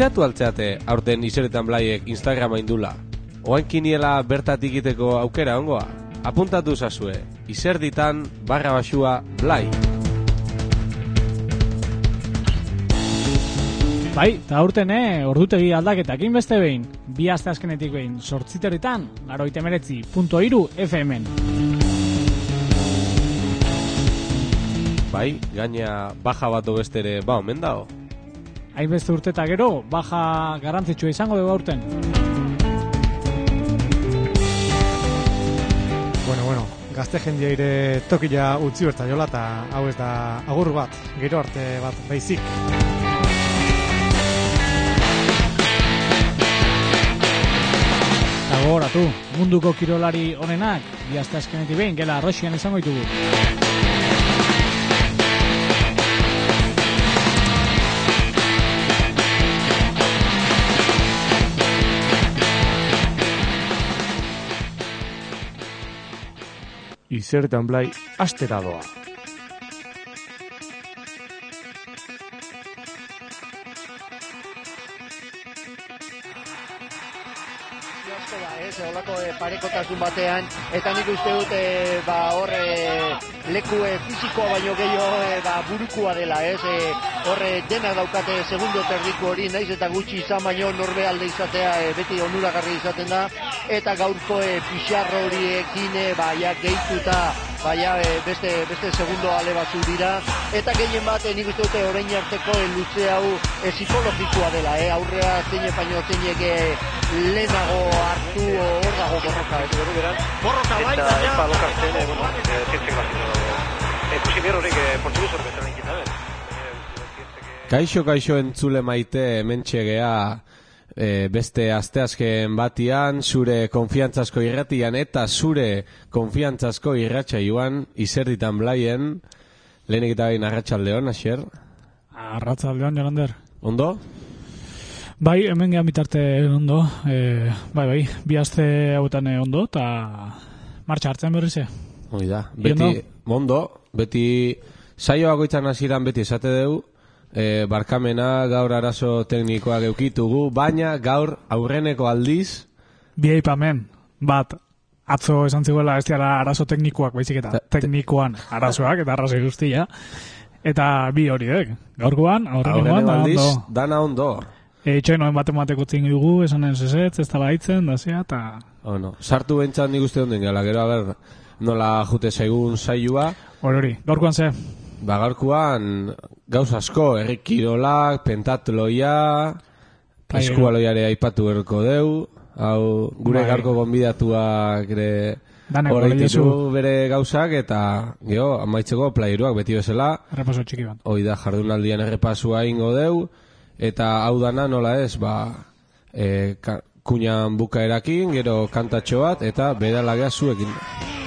enteatu altzeate aurten izeretan blaiek Instagrama indula. Oain kiniela bertatik egiteko aukera ongoa. Apuntatu zazue, izerditan barra basua blai. Bai, eta aurten, eh, ordutegi aldaketak beste behin, bi aste azkenetik behin, sortziteretan, garoite meretzi, punto iru, FM-en. Bai, gaina baja bat bestere ba omen dao. Hainbeste urte eta gero, baja garantzitsua izango dugu aurten. Bueno, bueno, gazte jendeire tokila utzi berta jola eta hau ez da agur bat, gero arte bat baizik. Eta gogoratu, munduko kirolari onenak, bi aste azkenetik behin, gela arroxian izango ditugu. Izertan blai, astera doa. Parekotasun batean, eta nik uste dut, e, ba, hor, e, leku e, fizikoa baino gehiago, e, ba, burukua dela, ez, e, horre dena daukate segundo terdiku hori, naiz eta gutxi izan baino norbe alde izatea e, beti onuragarri izaten da, eta gaurko e, pixarro horiekin, e, ba, ja, gehituta, baina beste, beste segundo ale batzu dira, eta gehien bat nik uste dute orain arteko e, luze hau e, psikologikoa dela, e, aurrea zeine baino zeinek e, lehenago hartu hor dago borroka, ez gero beran. Borroka bai, Eta baina... epa lokartzen, eh, bueno, eh, zientzek bat eh, Ikusi behar horrek eh, portugis horrek bezala inkita, eh? Kaixo kaixo entzule maite hementxegea e, beste asteazken batian, zure konfiantzazko irratian eta zure konfiantzazko irratxa joan izerditan blaien, lehenik eta bain arratsaldeon asier, Arratzaldean, Jolander. ondo? Bai, hemen gehan bitarte ondo, e, bai, bai, bi aste hauetan eh, ondo, eta martxa hartzen berriz, eh? Hoi da, beti, ondo, beti saioa goitzan hasieran beti esate dugu, e, barkamena gaur arazo teknikoak eukitugu, baina gaur aurreneko aldiz, Bi aipamen, bat, atzo esan ziguela ez diara arazo teknikoak, baizik eta Ta- te- teknikoan arazoak, eta arrazoi guztia. Eta bi horiek, gaurkoan, aurrengoan, aurreneko da aldiz, dana ondo. E, itxoin bate mateko tzin dugu, esanen zezetz, ez da baitzen, da zea, eta... Oh, no. Sartu bentsat nik uste honden gala, gero, a ber, nola jute zaigun saioa, hori, gaurkoan ze, ba, gaurkoan gauz asko, errikirolak, pentatloia, Bai, eskualoiare aipatu erko deu, hau, gure Bai. gaurko gonbidatuak ere horreititu bere gauzak, eta, geho, amaitzeko playeruak beti bezala, repaso txiki bat. hoi da jardunaldian errepasua ingo deu, eta hau dana nola ez, ba, e, kuñan bukaerakin, gero kantatxo bat, eta beralagea zuekin.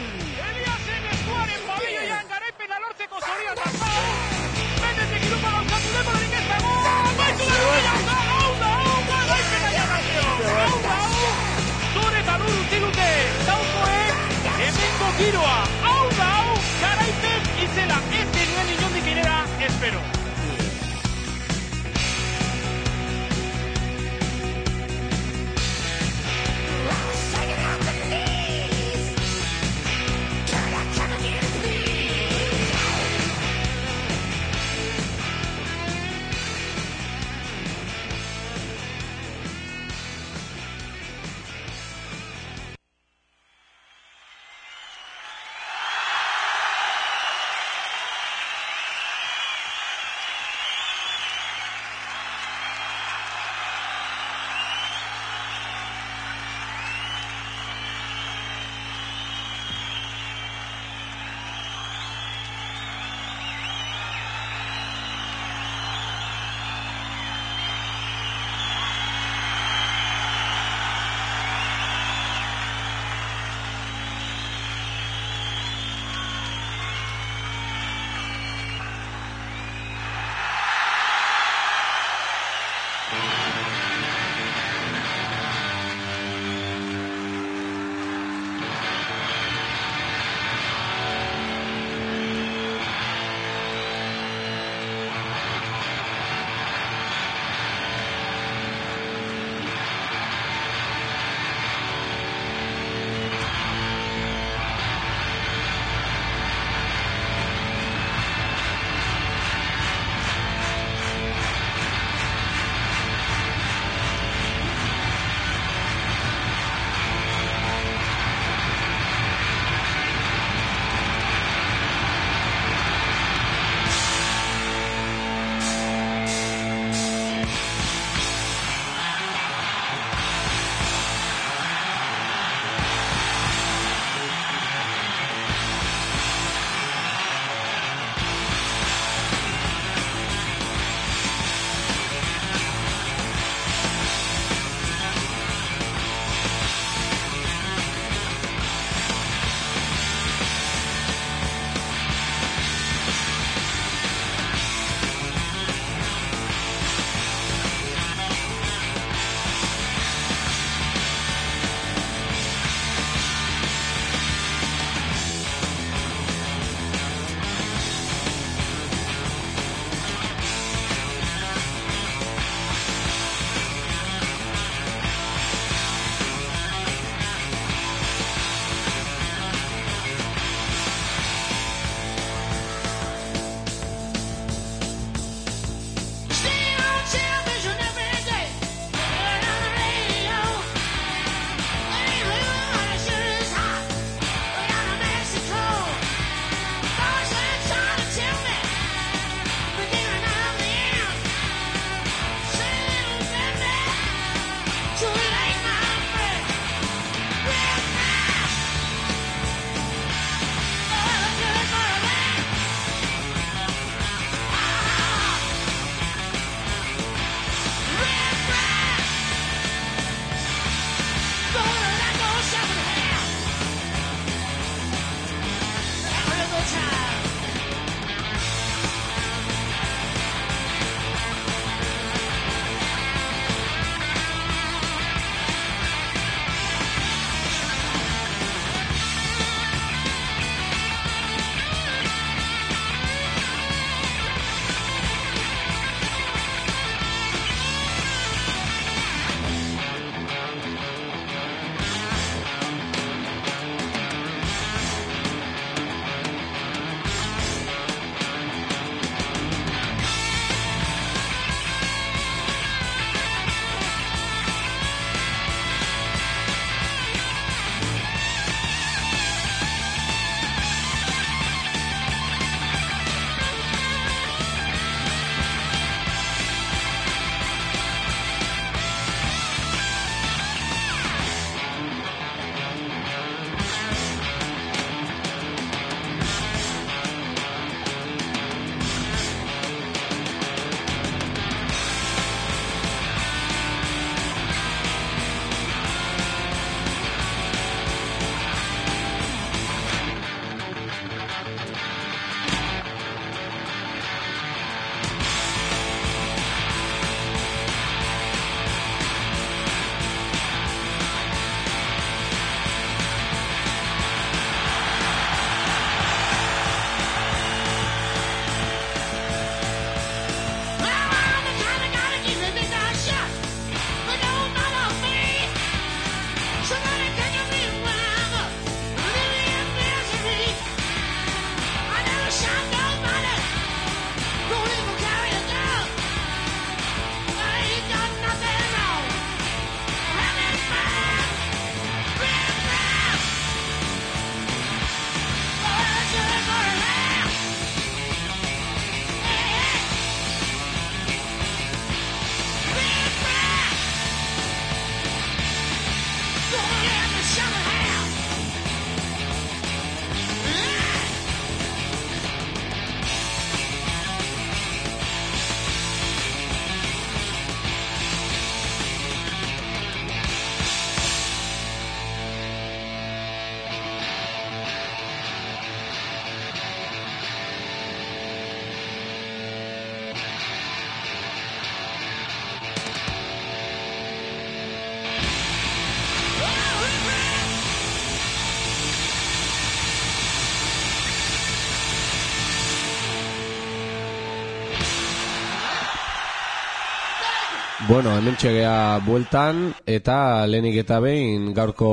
Bueno, hemen txegea bueltan eta lehenik eta behin gaurko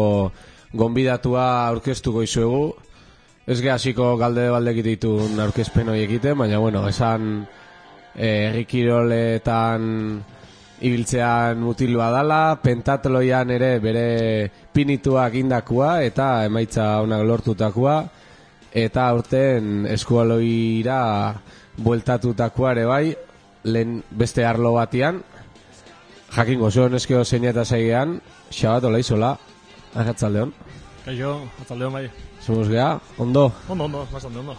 gonbidatua aurkeztuko izuegu. Ez ge hasiko galde baldek ditun aurkezpen hori egiten, baina bueno, esan eh, errikiroletan ibiltzean mutilua dala, pentatloian ere bere pinituak indakua eta emaitza onak lortutakoa eta aurten eskualoira bueltatutakoa ere bai, lehen beste arlo batian, jakingo zuen eskio zein eta zeigean, xabat ola izola, agatzaldeon. Kaixo, atzaldeon bai. Zumuz geha, ondo, Ondo, ondo, bastante ondo.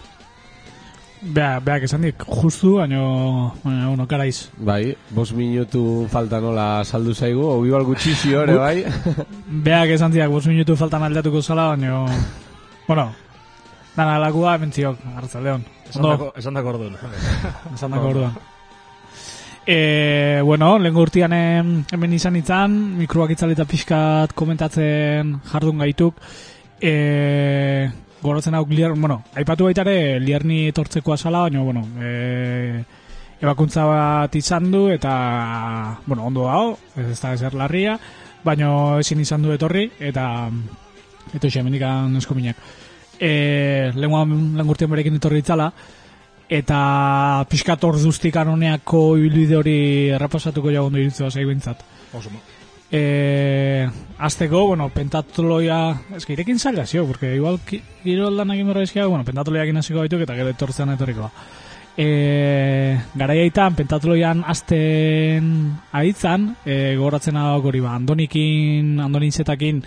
Bea, beak esan dik, justu, baino, baina, bueno, karaiz. bai, bos minutu falta nola saldu zaigu, obi bal gutxi ere bai, Beak esan diak, bos minutu faltan aldatuko zala, baino, bueno, dana lakua, mentziok, hartzaldeon. Esan Ondo, dako, esan dako orduan. esan dako orduan. E, bueno, lehen urtean em, hemen izan itzan, mikroak itzali eta pixkat komentatzen jardun gaituk. E, goratzen hau liar, bueno, aipatu baitare liarni etortzeko azala, baina, bueno, e, ebakuntza bat izan du eta, bueno, ondo dago, ez da ezer larria, baina ezin izan du etorri eta eta xe, mendikan eskominak. E, lehen urtean berekin etorri itzala, eta pixkat orduztik anoneako ibilbide hori errapasatuko jagondo iritzua zaibintzat. Oso, ma. E, azteko, bueno, pentatloia, ez que irekin zaila zio, porque igual ki- kiroldan egin berra izkia, bueno, pentatloia egin hasiko baituk eta gero etortzen etorriko. E, garaiaitan, pentatloian azten aitzan, e, gogoratzen hau hori ba, Andonikin, Andoninzetakin,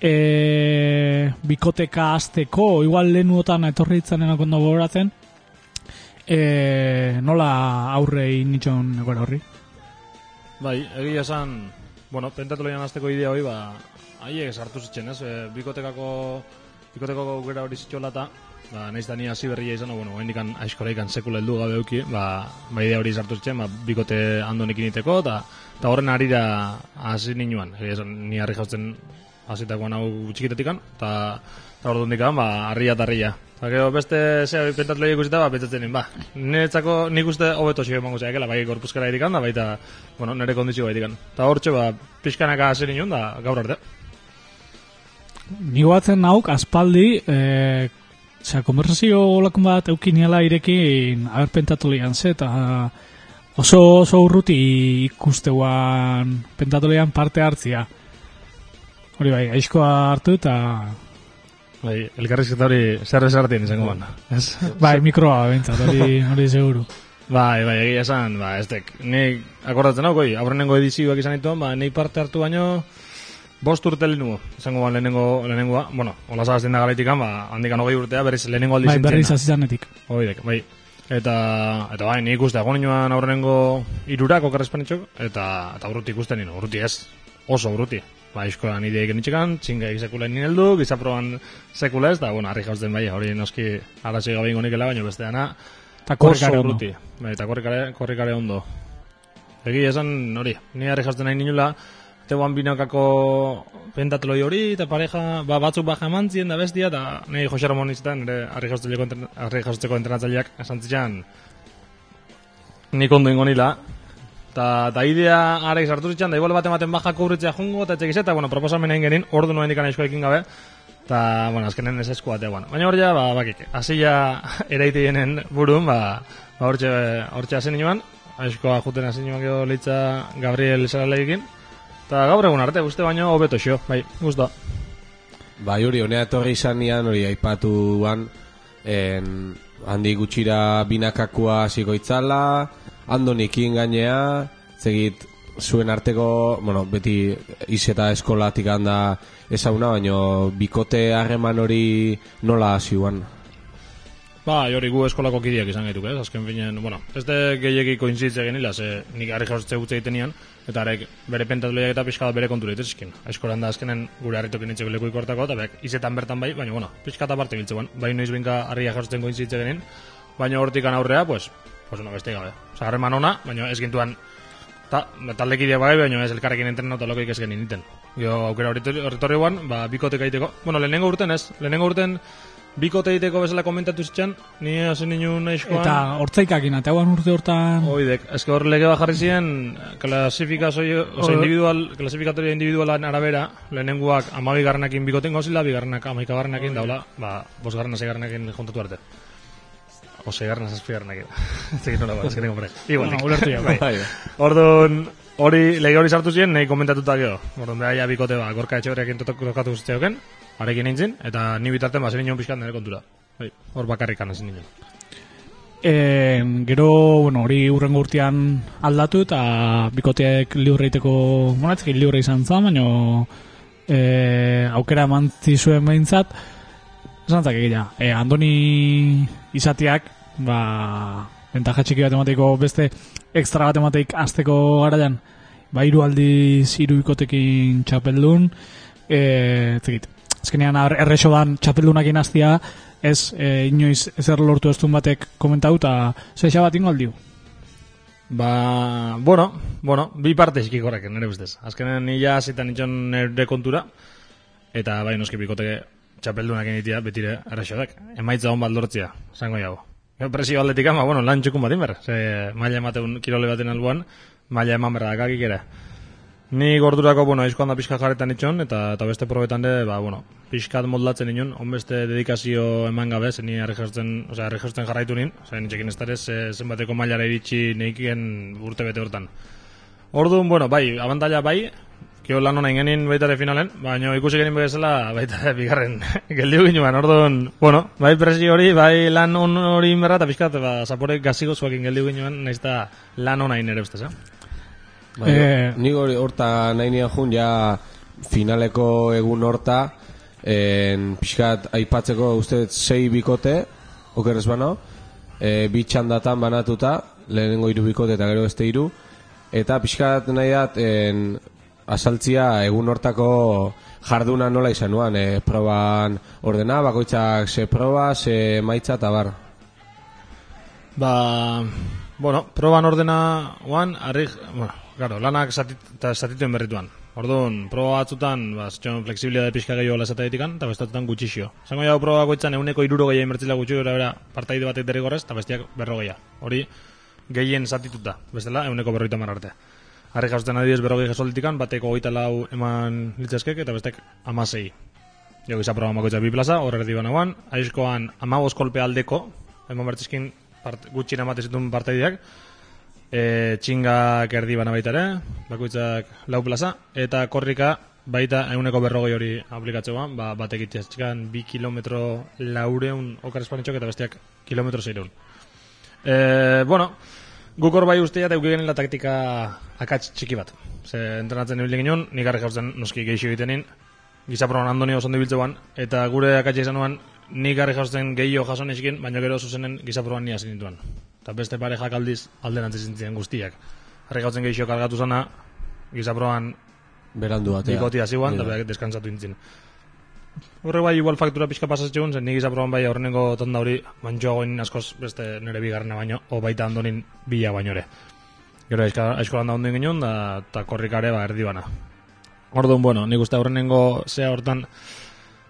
e, bikoteka azteko, igual lehenuotan etorri itzanen ondo gogoratzen, e, nola aurre nitxon egoera horri? Bai, egia esan, bueno, pentatloian azteko idea hori, ba, haiek sartu zitzen, ez? E, bikotekako, bikotekako gera hori zitxola eta, ba, nahiz da ni hasi berria izan, bueno, hain aizkoraikan sekula heldu gabe euki, ba, ba idea hori sartu zitzen, ba, bikote andonekin iteko, eta eta horren arira hasi ninuan, egia esan, ni harri jautzen hasitakoan hau txikitetikan, eta eta orduan dikan, ba, harria eta harria. Eta gero beste zea pentatloia ikusita, ba, pentsatzen nien, ba, niretzako nik uste hobeto xio emango zaikela, bai gorpuzkara irikan, da baita, bueno, nire kondizio baitikan. Eta hortxe, ba, pixkanaka hasi ninen, da, gaur arte. Ni batzen nauk aspaldi, e, Osea, konversazio olakun bat eukiniela irekin aberpentatulian ze, eta oso oso urruti ikusteuan pentatulian parte hartzia. Hori bai, aizkoa hartu eta... Bai, elkarrizketa hori zer esartien izango ban. Ez? Bai, mikroa bentsat, hori, hori seguru. Bai, bai, egia esan, ba, ez dek, nik akordatzen hau, goi, aurrenengo edizioak izan dituen, ba, nik parte hartu baino, bost urte lehenengo, izango ban lehenengo, lehenengoa, bueno, hola zagazten da garaitikan, ba, handikan hogei urtea, berriz lehenengo aldiz Bai, berriz azizanetik. Oidek, bai. Eta, eta bai, nik uste, agon nioan aurrenengo irurak okarrezpanitxok, eta, eta urruti ikusten nino, urruti ez, oso urruti. Ba, iskoan ideik nitxekan, txinga sekula nien heldu, gizaproban sekula ez, da, bueno, harri jauzten bai, hori noski arasi gabe ingo nikela, baina beste dana, Eta korrikare ondo. Bai, eta korrikare, korrikare ondo. Egi esan, hori, ni harri jauzten nahi ninula, teuan binokako pentatloi hori, eta pareja, ba, batzuk baja emantzien da bestia, eta nahi Jose Ramon izaten, nire harri jauzteko, entren, entrenatzaileak, esan zitxan, nik ondo ingo nila, ta idea ara sartu zitxan, da igual bat ematen baja kubritzea jungo, eta etxekiz, eta, bueno, proposamen egin genin, ordu noen ikan ekin gabe, eta, bueno, azkenen ez esku batea, bueno. Baina hor ja, ba, bakik, hasia eraiteinen burun, ba, ba hortxe, hortxe hasi nioan, aizkoa juten hasi nioan gero leitza Gabriel Saraleekin, eta gaur egun arte, uste baino hobeto xo, bai, guztua. Bai, hori, honea etorri izan nian, hori, aipatuan, en, handi gutxira binakakua hasiko itzala, andonikin gainea, zegit, zuen arteko, bueno, beti izeta eskolatik handa ezauna, baino bikote harreman hori nola hasiuan. Ba, hori gu eskolako kideak izan gaituk, ez? Azken finean, bueno, ez de gehiagi koinzitze genila, ze nik harri jauztze gutze egiten nian, eta arek bere pentatloiak eta pixka bere kontura itezkin. Eskolan da azkenen gure harritokin itxeko leku ikortako, eta beak izetan bertan bai, baina, bueno, pixka eta parte biltzean. Bai noiz binka harria jauztzen koinzitze genin, baina hortikan aurrea, pues, pues no, beste gabe. Osa, harreman ona, baina ez gintuan, ta, taldekidea bai, baina ez elkarrekin entrenatu lokoik ez genin iten. Gero aukera horretorri guan, ba, bikotek aiteko. Bueno, lehenengo urten ez, lehenengo urten bikote egiteko bezala komentatu zitzen, ni hasi ninen aizkoan. Eta hortzaikakin, eta hauan urte hortan... Oidek, eske hor lege bat jarri ziren, klasifikazio, oza, individual, klasifikatoria individualan arabera, lehenengoak amabi garrenakin bikoten gauzila, bigarrenak amaika garrenakin daula, ba, bos garrena zei garrenakin juntatu arte. O zei garrena zazpi garrenakin. Zegin nola, ez genengo bere. Igual, Bueno, ulertu ja, bai. Orduan, hori, lege hori sartu ziren, nahi komentatuta gero. Orduan, beha ja bikote ba, gorka etxe horrekin tokatu zitzeoken, arekin nintzen, eta ni bitarten, ba, zen nion pixkat nire kontura. Bai, hor bakarrikan ezin nintzen. E, gero, bueno, hori urrengo urtean aldatu eta bikoteek liurreiteko, bueno, ez liurre izan zan, baina e, aukera eman zizuen behintzat, esan zak egia, e, Andoni izatiak, ba, ventaja txiki bat emateko beste extra bat emateik azteko garaian, ba, hiru aldiz hiru bikotekin txapeldun, e, ez dakit, azkenean errexo dan txapeldunakin aztia, ez e, inoiz ezer lortu ez batek komentau, eta zeixa bat ingo aldiu. Ba, bueno, bueno, bi parte eskik horrek, nire ustez. Azkenen nila zitan itxon nire kontura, eta bai noski bikote txapeldunak initia betire erraxodak. Emaitza hon bat lortzia, zango jago. Presio aldetik ama, bueno, lan txukun bat inber. Ze maila emateun kirole baten albuan, maila eman berda dakakik ere. Ni gordurako, bueno, aizkoan da pixka jarretan itxon, eta, eta beste probetan de, ba, bueno, pixkat moldatzen inun, onbeste dedikazio eman gabe, zen ni errejertzen, osea, errejertzen jarraitu nin, zen nitxekin ez darez, zenbateko mailara iritsi neikien urte bete hortan. Orduan, bueno, bai, abantalla bai, kio lan hona ingenin baita ere finalen, baina ikusi genin bezala baita ere bigarren geldiu ginuan, orduan, bueno, bai presio hori, bai lan on hori inberra, eta pixkat, ba, zapore gazigo zuakin geldiu ginuan, nahiz eta lan hona ere ustez, eh? Bai, Eh, Nik hori horta nahi nian jun, ja finaleko egun horta, en, pixkat aipatzeko uste sei bikote, okerrez bano, e, bi txandatan banatuta, lehenengo hiru bikote eta gero beste hiru, eta pixkat nahi dat, en, asaltzia egun hortako jarduna nola izan nuan, e, proban ordena, bakoitzak ze proba, ze maitza eta bar. Ba, bueno, proban ordena oan, arri, bueno, claro, lanak satit, eta satituen berrituan. Orduan, proba batzutan, ba, zetxon fleksibilidade pixka gehiago lasata ditikan, eta bestatutan gutxixio. Zango jau proba bakoitzan euneko iruro gehiago inbertzila gutxi bera partaide batek derrigorrez, eta bestiak berrogeia. Hori, gehien satituta, bestela, euneko berroita arte. Harri jasotzen adibidez berrogei jasolitikan, bateko hogeita lau eman litzazkek, eta bestek amasei. Jo, gisa proba bakoitza bi plaza, hor erdi banagoan, aizkoan amabos kolpe aldeko, eman bertizkin part, gutxien emate zituen partaideak, e, txingak erdi bana baita ere, bakoitzak lau plaza, eta korrika baita euneko berrogei hori aplikatzeoan, ba, batek itxaskan bi kilometro laureun okar espanitxok eta besteak kilometro zeireun. E, bueno, guk hor bai ustea eta eukigen la taktika akats txiki bat. Ze entrenatzen ibili ginen, nik garri jauzen noski geixo egitenin, gizaproan andoni oso ondo ibiltzeuan, eta gure akatsa izan nuan, nik garri jauzen gehiago jason eskin, baina gero zuzenen gizaproan ni hasi nintuen. Eta beste parejak aldiz alderantziz zintzen guztiak. Harri gautzen gehiago kargatu zana, gizaproan Berandu batea. bikotia ziguan, eta Ja. berak deskantzatu intzin. Horre bai igual faktura pixka pasatzegun, zen nik izaproban bai aurrenengo tonda hori mantxoagoin askoz beste nire bigarrena baino, o baita ondonin bila baino ere. Gero aizka- aizkolan da ondin ginen, da, eta korrikare ba erdi bana. Orduan, bueno, nik uste aurrenengo zea hortan,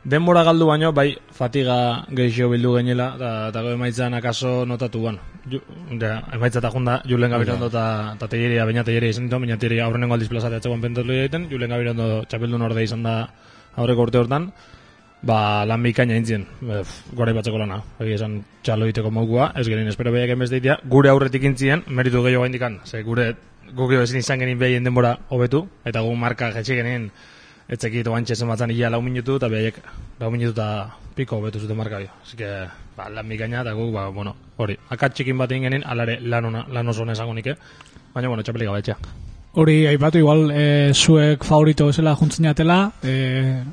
denbora galdu baino, bai, fatiga gehiago bildu genela, eta gero emaitzan akaso notatu. Ju, ja, emaitza eta junda, Julen Gabirondo eta eta Telleria, baina Telleria izan ditu, baina Telleria aurrenengo aldiz plazara etxegoan pentatu egiten, Julen Gabirondo txapeldun orde izan da aurreko urte hortan, ba, lan bikaina intzien, e, gore batzeko lana, egia esan txalo egiteko mogua, ez gerin espero behiak enbez deitea, gure aurretik intzien, meritu gehiago indikan, ze gure gukio ezin izan genin behien denbora hobetu, eta gu marka jetxik genin, etzekit oantxe zen batzan ia lau minutu, eta behaiek lau minutu eta piko hobetu zuten marka. Así que, ba, lan bikaina, eta gu, ba, bueno, hori, akatxikin bat egin genin, alare lan, ona, lan oso hona esango nike, baina, bueno, txapelik gabetxea. Hori, aipatu igual, e, zuek favorito bezala juntzen jatela, e,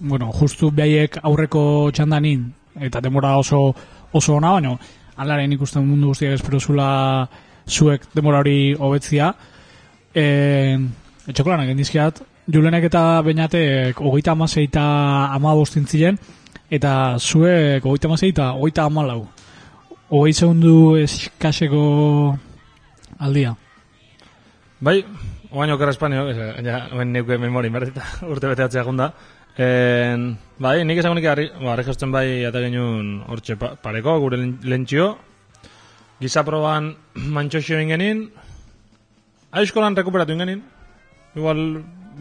bueno, justu behaiek aurreko txandanin, eta demora oso oso ona, baina alaren ikusten mundu guztiak espero zula zuek demora hori hobetzia. E, etxeko lanak endizkiat, Julenek eta Beñatek hogeita amasei eta ama bostintzien, eta zuek hogeita amasei eta hogeita amalau. Hogei segundu eskaseko aldia. Bai, oain okerra espanio, ja, oen neuke memori, berdita, urte bete atzea gunda. En, bai, nik esango nik harri, ba, harri jazten bai eta genuen hortxe pa, pareko, gure len- lentsio. Giza proban mantxoxio ingenin. Aiskolan rekuperatu ingenin. Igual,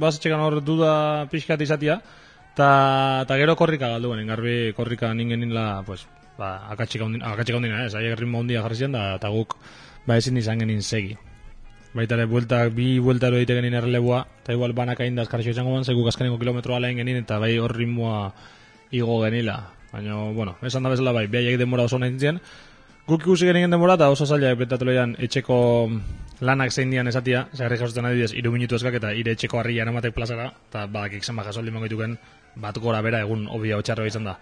bazitxekan hor duda pixkat izatia. Ta, ta gero korrika galdu genin, garbi korrika ningenin la, pues, ba, akatxika hundina, akatxika hundina, ez, aiek ritmo hundia jarri ziren, da, ta guk, ba, ezin izan genin segi. Baita ere, bueltak, bi bueltaro egite genin erreleboa, eta igual banaka indaz karxo izango ban, zeku kaskaneko kilometroa lehen genin, eta bai hor ritmoa igo genila. Baina, bueno, esan da bezala bai, behaiek denbora oso nahi zintzen. Guk ikusi genien denbora, eta oso zaila betatulean etxeko lanak zein dian esatia, zeharri jasotzen adibidez, iru minutu eskak eta ire etxeko harria eramatek plazara, eta badakik zenba jasoldi mongo dituken, bat gora bera egun obia otxarro izan da.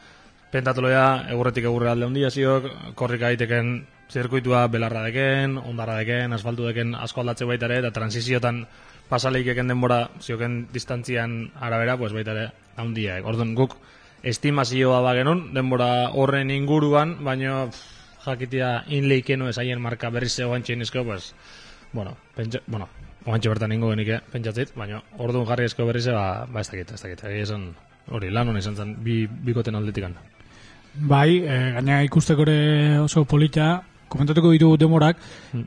Pentatuloia, egurretik egurre alde handia ziok, korrika egiteken zirkuitua belarra deken, ondarra deken, asfaltu deken asko aldatze baita ere, eta transiziotan pasaleikeken denbora zioken distantzian arabera, pues baita ere, handia. Orduan guk estimazioa ba genuen, denbora horren inguruan, baino pff, jakitia inleikeno esaien marka berriz zegoen txinizko, pues, bueno, pentsa, bueno, oantxe bertan ingo genike, pentsatzit, baina orduan jarri esko berriz, ba, ba ez dakit, ez dakit, egia esan, hori, lan hona izan zen, bi, bikoten aldetikan. Bai, e, gaina ikusteko ere oso polita, komentatuko ditugu demorak,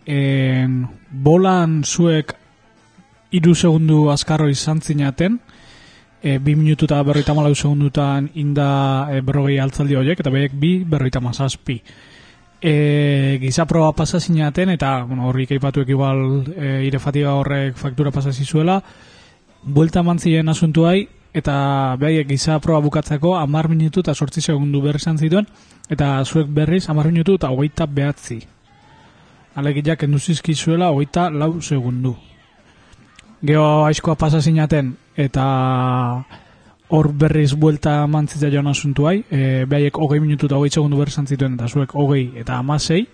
en, bolan zuek iru segundu azkarro izan zinaten, e, bi minutu eta berroita malau segundutan inda e, berrogei altzaldi horiek, eta behiek bi berroita mazazpi. E, giza proba pasa zinaten, eta bueno, horrik eipatuek igual e, ire fatiga horrek faktura pasa zizuela, buelta mantzien asuntuai, eta behaiek giza proba bukatzeko amar minutu eta sortzi segundu berri izan zituen, eta zuek berriz amar minutu eta hogeita behatzi. Alegiak enduzizkizuela hogeita lau segundu. Geo aizkoa pasa zinaten, eta hor berriz buelta mantzitza joan asuntuai, e, behaiek hogei minutu eta hogei segundu berri izan zituen, eta zuek hogei eta amasei,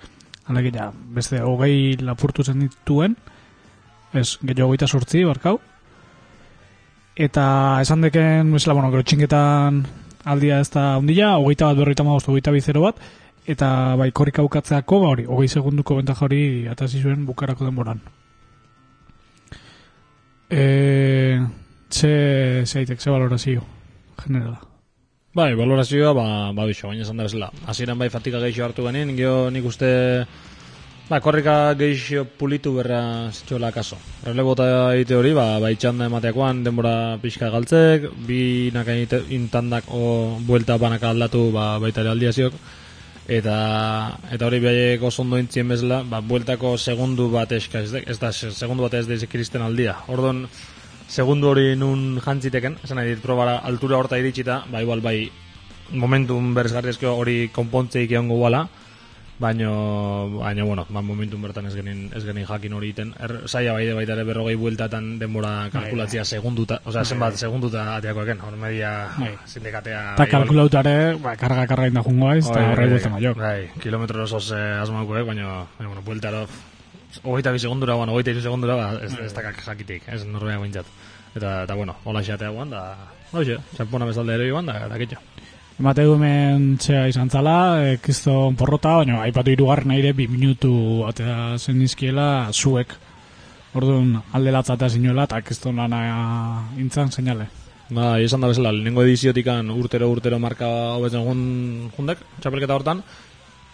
alegia beste hogei lapurtu zen dituen, ez, gehiago hogeita sortzi, barkau, eta esan deken, bezala, bueno, gero txinketan aldia ez da ondila, hogeita bat berroita magostu, hogeita bizero bat, eta bai korrika bukatzeako, ba hori, hogei segunduko bentaja hori atasi zuen bukarako denboran. E, ze, ze aitek, ze valorazio, generala. Bai, valorazioa, ba, ba bixo, baina esan da bezala. Hasieran bai fatiga geixo hartu genien, gero nik uste, ba, korrika geixo pulitu berra zitxola kaso. Relebota egite hori, ba, ba itxanda emateakoan denbora pixka galtzek, bi naka intandak o buelta banaka aldatu, ba, baita ere aldiaziok, eta eta hori behaiek oso ondo intzien bezala, ba, bueltako segundu bat eska, ez, ez da, se- segundu bat ez da kristen aldia. Ordon segundu hori nun jantziteken, esan nahi dit, probara altura horta iritsita, ba, igual, bai, momentum beresgarrizko hori konpontzeik egongo guala, baino, baino, bueno, ba, momentum bertan ez genin, ez genin jakin hori iten. Er, saia bai baita ere berrogei bueltatan denbora kalkulatzia segunduta, osea, zenbat segunduta ateakoeken, hor media Bai. sindikatea. Igual- kalkulautare, ba, karga karga inda jungo aiz, eta Bai, horrek bai, buelta maiok. Bai, kilometro osos eh, asmaukoek, baina, bueno, bueltaro, hogeita bi segundura, bueno, hogeita iru segundura, ba, ez, ez dakak jakitik, ez norbea guintzat. Eta, eta, bueno, hola xatea guan, da, hoxe, txampona bezalde ere joan, da, dakitxo. Emate hemen txea izan zala, e, kiston porrota, baina aipatu irugarren aire bi minutu atea zen izkiela zuek. Orduan alde latzatea zinuela eta kiston lana intzan seinale. Ba, esan da bezala, lehenengo ediziotikan urtero urtero marka hobetzen jun, jundek, txapelketa hortan,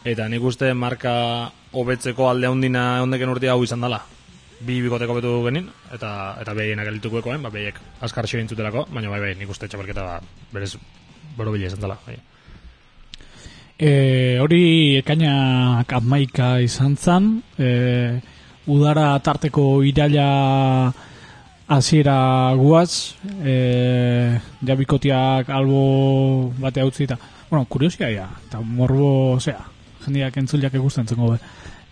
eta nik uste marka hobetzeko alde handina ondeken urtea hau izan dela. Bi bikoteko betu genin, eta eta behienak elitukoekoen, ba, behiek askar xo baina bai, bai, nik uste txapelketa ba, berez borobila izan dela. Bai. E, hori ekainak amaika izan zan, e, udara tarteko iraila hasiera guaz, e, jabikotiak albo bate utzi eta, bueno, kuriosia ja, eta morbo, zea, jendeak entzuliak ikusten zengo be.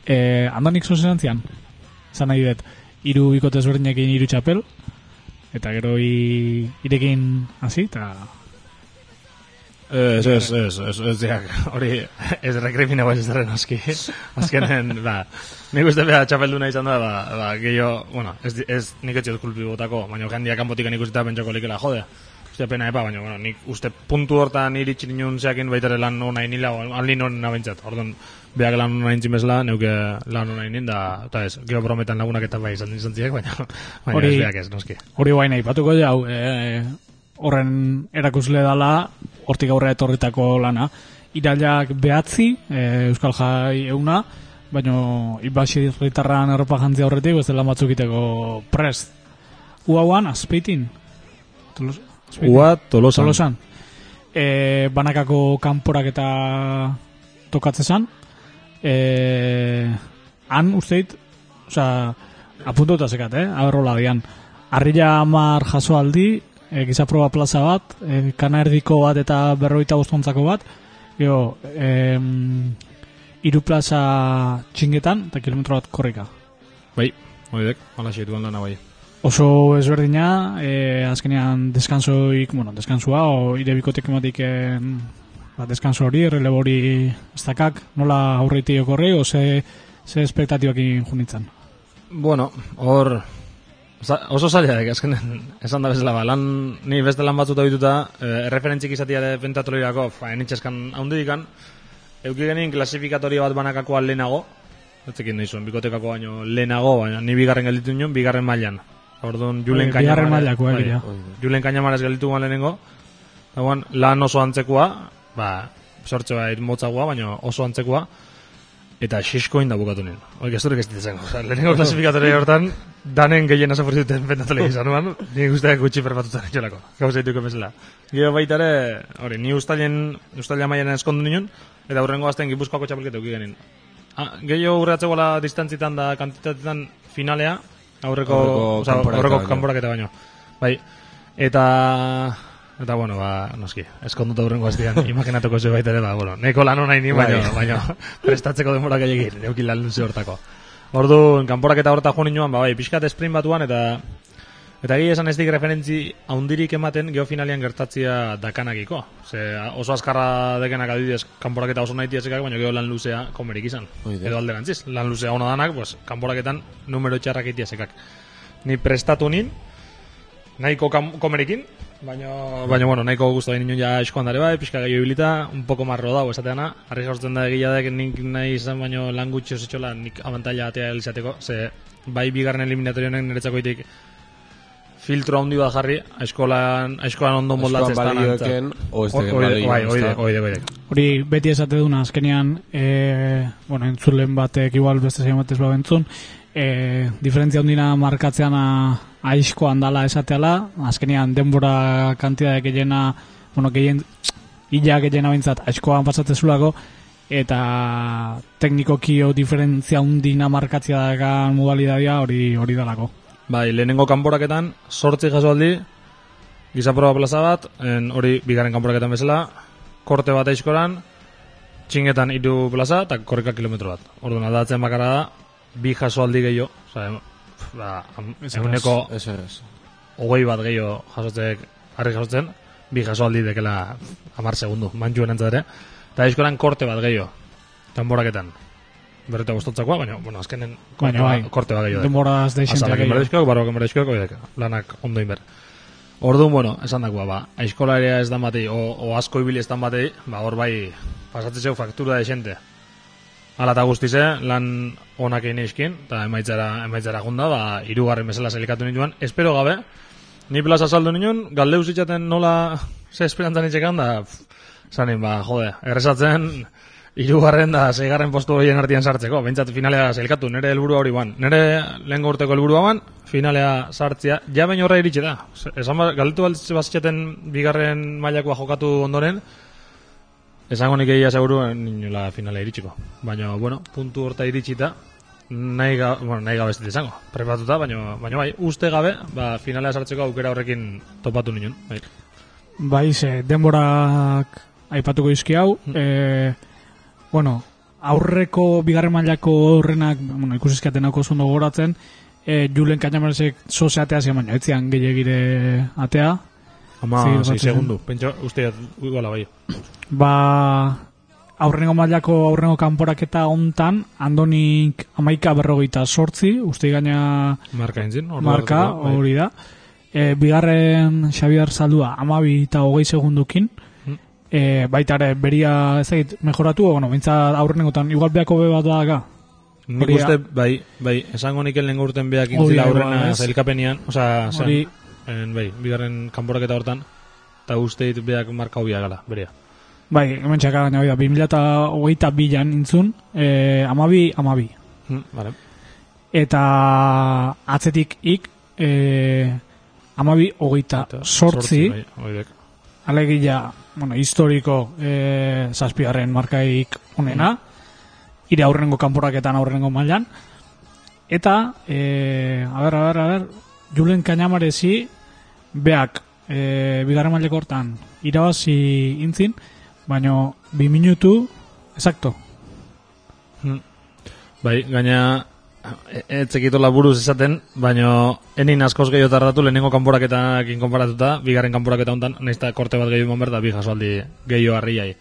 E, andanik zozen zian, zan nahi dut, iru bikote ezberdinekin iru txapel, eta gero i, irekin hasi, eta Ez, ez, ez, ez, ez, diak, hori, ez rekrimina ez zerren aski, azkenen, ba, nik uste beha txapelduna izan da, ba, ba gehiago, bueno, ez, ez nik etxez kulpi botako, baina jendia kanpotik nik uste pentsako likela, jode, uste pena epa, baina, bueno, nik uste puntu hortan iritsi ninun zeakin baitare lan hona inila, alin hona nabentzat, orduan, beak lan hona intzin bezala, neuke lan hona inin, da, eta ez, gero brometan lagunak eta bai izan izan ziek, baina, baina Hori- ez beak ez, noski. Hori guain aipatuko jau, e, horren erakusle dala, hortik aurrera etorritako lana. Irailak behatzi, e, Euskal Jai euna, baino ibasi ritarran erropa jantzia horretik, beste lan batzuk iteko prest. Uauan, azpeitin. Tolos, azpeitin? Ua tolosan. Tolosan. E, banakako kanporak eta tokatzezan. E, han usteit, osea, apuntuta zekat, eh? Aberrola dian. Arrila amar jaso aldi, e, gizaproba plaza bat, e, kana erdiko bat eta berroita bostontzako bat, Gero, em, iru plaza txingetan, eta kilometro bat korrika. Bai, hori dek, hala xeituan lana bai. Oso ezberdina, e, azkenean deskansoik, bueno, deskansua, o ire bikotek ematik en, ba, deskanso hori, relebo hori ez dakak, nola aurreiti okorri, o ze, ze espektatibakin junitzen. Bueno, hor oso zaila dek, azkenen esan da bezala, ba, lan, ni beste lan batzuta bituta, eh, erreferentzik izatia de pentatoloirako, fa, enitxeskan haundidikan, euki genin klasifikatoria bat banakakoa lehenago, etzekin nahi zuen, bikotekako baino lehenago, baina ni bigarren gelditu nion, bigarren mailan. Orduan, Julen Bai, Kañamare- mailakoa, bai. Julen Kañamares gelditu guan lehenengo, eta guan, lan oso antzekoa, ba, sortxe ba, motzagoa, baina oso antzekoa, eta xiskoin da bukatu nien. Oik, ez durek ez ditzen. Lehenengo klasifikatoria hortan, danen gehien asa duten pentatole izan nuan, ni guztiak gutxi perpatutzen etxelako. Gauza dituko bezala. Gero baita ere, hori, ni ustalen, ustalia mailan eskondu ninen, eta hurrengo azten gipuzkoako txapelketa uki genin. Ah, gehiago urratzegoela distantzitan da kantitatetan finalea, aurreko, Aurreko oza, kanporaketa aurreko baino. kanporaketa baino. Bai, eta... Eta, bueno, ba, noski, eskonduta hurrengo aztian, imaginatuko zu baita ere, ba, bueno, neko lan hona ni, baino, baino, prestatzeko denbora gehiagin, neukin lan luze hortako. Ordu, kanporaketa horta jo ninoan, ba, bai, pixkat sprint batuan, eta Eta egia esan ez dik referentzi haundirik ematen geofinalian gertatzia dakanakiko. Ze oso azkarra dekenak adibidez kanporaketa oso nahi tiazekak, baina gero lan luzea komerik izan. Hoi da. Edo alderantziz, lan luzea ona danak, pues, kanporaketan numero txarrak itiazekak. Ni prestatu nin, nahiko kam, komerikin, baina, baina bueno, nahiko guztu egin ja eskoan dare bai, pixka gehiago ibilita, un poco marro dago esateana, harri jaurtzen da egia dek nik nahi izan, baina lan gutxi osetxola nik abantaila atea izateko, ze bai bigarren eliminatorionek niretzako itik filtro handi bat jarri, eskolan, eskolan ondo moldatzen ez da Oide, balio, bai, da. Hori beti esate duna, azkenean, e, bueno, entzulen batek igual beste zein batez babentzun, e, diferentzia hundina markatzean aizko handala esateala, azkenean denbora kantidade gehiena, bueno, gehien, illa gehiena bintzat, aizkoan pasatzezulako, eta teknikoki o diferentzia hundina markatzea dakan modalidadea hori hori dalako. Bai, lehenengo kanporaketan, sortzi jaso aldi, gizaproba plaza bat, en, hori bigarren kanporaketan bezala, korte bat aizkoran, txingetan iru plaza, eta korrika kilometro bat. Orduan, aldatzen bakarra da, bi jaso aldi gehiago, ba, eguneko hogei bat gehiago jasotzek, harri jasotzen, bi jaso aldi dekela amar segundu, mantxuen ere, eta aizkoran korte bat gehiago, kanporaketan. Berreta gustotzakoa, baina, bueno, azkenen Baina bai, korte bat gehiago. dek. denboraz deixentea Azalak gehiago. inberdizkoak, barroak inberdizkoak, oiek, lanak ondo inber. Orduan, bueno, esan dakoa, ba, aizkola ere ez dan batei, o, o asko ibili ez dan batei, ba, hor bai, pasatzen zeu faktura de xente. Hala eta guztize, lan onak egin eizkin, eta emaitzara, emaitzara junda, ba, irugarren bezala selikatu nituen, espero gabe, ni plaza saldu nituen, galdeuz itxaten nola, ze esperantzan itxekan, da, zanin, ba, jode, errezatzen, Irugarren da, seigarren postu horien artean sartzeko, behintzat finalea zelkatu, nire helburu hori ban. Nire lehen urteko helburua ban, finalea sartzea, ja baino horra iritsi da. Esan ba, galdetu bazitxeten bigarren mailakoa jokatu ondoren, esango nik egia seguru ninola finalea iritsiko. Baina, bueno, puntu horta iritsita, nahi, ga, bueno, nahi gabe ez izango, prepatuta, baina, baina bai, uste gabe, ba, finalea sartzeko aukera horrekin topatu ninen. Bai. Bai, ze, denborak aipatuko izki hau, e, bueno, aurreko bigarren mailako horrenak, bueno, ikusizkaten hauko zondo goratzen, e, Julen Kainameresek soze atea zian, baina etzian gehiagire atea. Ama, Sí, 6 batzen. segundu. Pentsa, uste, iguala bai. Ba, aurrengo mailako aurrengo kanporaketa hontan, Andonik amaika berrogeita sortzi, uste gaina Marka entzin. marka, bai. hori da. E, bigarren Xabier Saldua amabi eta hogei segundukin. Mm. E, baita ere, beria ezagit, mejoratu, bueno, bintza aurrenengotan, igual beako be bat daga. Nik Hori uste, bai, bai, esango nik lehen urten beak intzila da, aurrena zailkapenian, zen, Hori, en, bai, bigarren kanporaketa hortan, eta uste dit beak marka hobia gala, berea. Bai, hemen txaka gaina, oida, 2008 bilan intzun, e, amabi, amabi. Hm, vale. Eta atzetik ik, e, amabi, hogeita Eta sortzi, bai, alegia, bueno, historiko e, zazpigarren markaik onena, ire aurrengo kanporaketan aurrengo mailan, eta, e, a ber, a ber, a ber, Julen Kainamarezi, beak, e, bigarren maileko hortan, irabazi intzin, baino, bi minutu, exacto, Bai, gaina e- ez zekitola buruz esaten, baino enin askoz gehiago tardatu lehenengo kanporaketakin konparatuta, bigarren kanporaketa hontan, nahiz eta korte bat gehiago eman behar da bi jasoaldi gehiago harriai.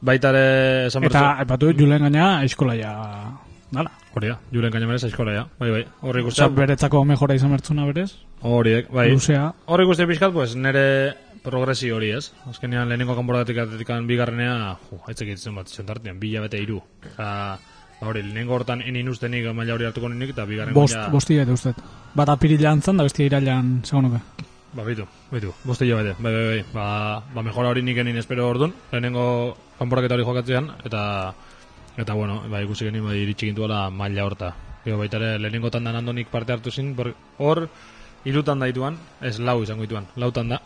Baita ere, esan eta, epatu, Julen gaina, eskolaia, dala. Hori da, juren kainamerez aizkora ja, bai, bai, horri guztia, beretzako mejora izan bertzuna berez, horiek, bai, luzea, horri guztia pixkat, pues, nere progresi hori ez, azkenean lehenengo kanporatatik atetikan bigarrenea, ju, aitzek itzen bat izan tartean, bila bete iru, Osa, ba, hori, lehenengo hortan enin ustenik maila hori hartuko ninik, eta bigarren bost, maila- bosti bete ustet. Bat apirilean zan, da bestia irailan, segonuke. Ba, bitu, bitu, boste bete, bai, bai, bai, ba, ba mejora hori nik enin espero ordun, lehenengo kanporaketa hori jokatzean, eta, eta bueno, ba, ikusi genin, bai, iritsi gintuela maila horta. Gero baita ere, lehenengo tandan andonik parte hartu zin, hor, irutan daituan, ez lau izango dituan, lautan da.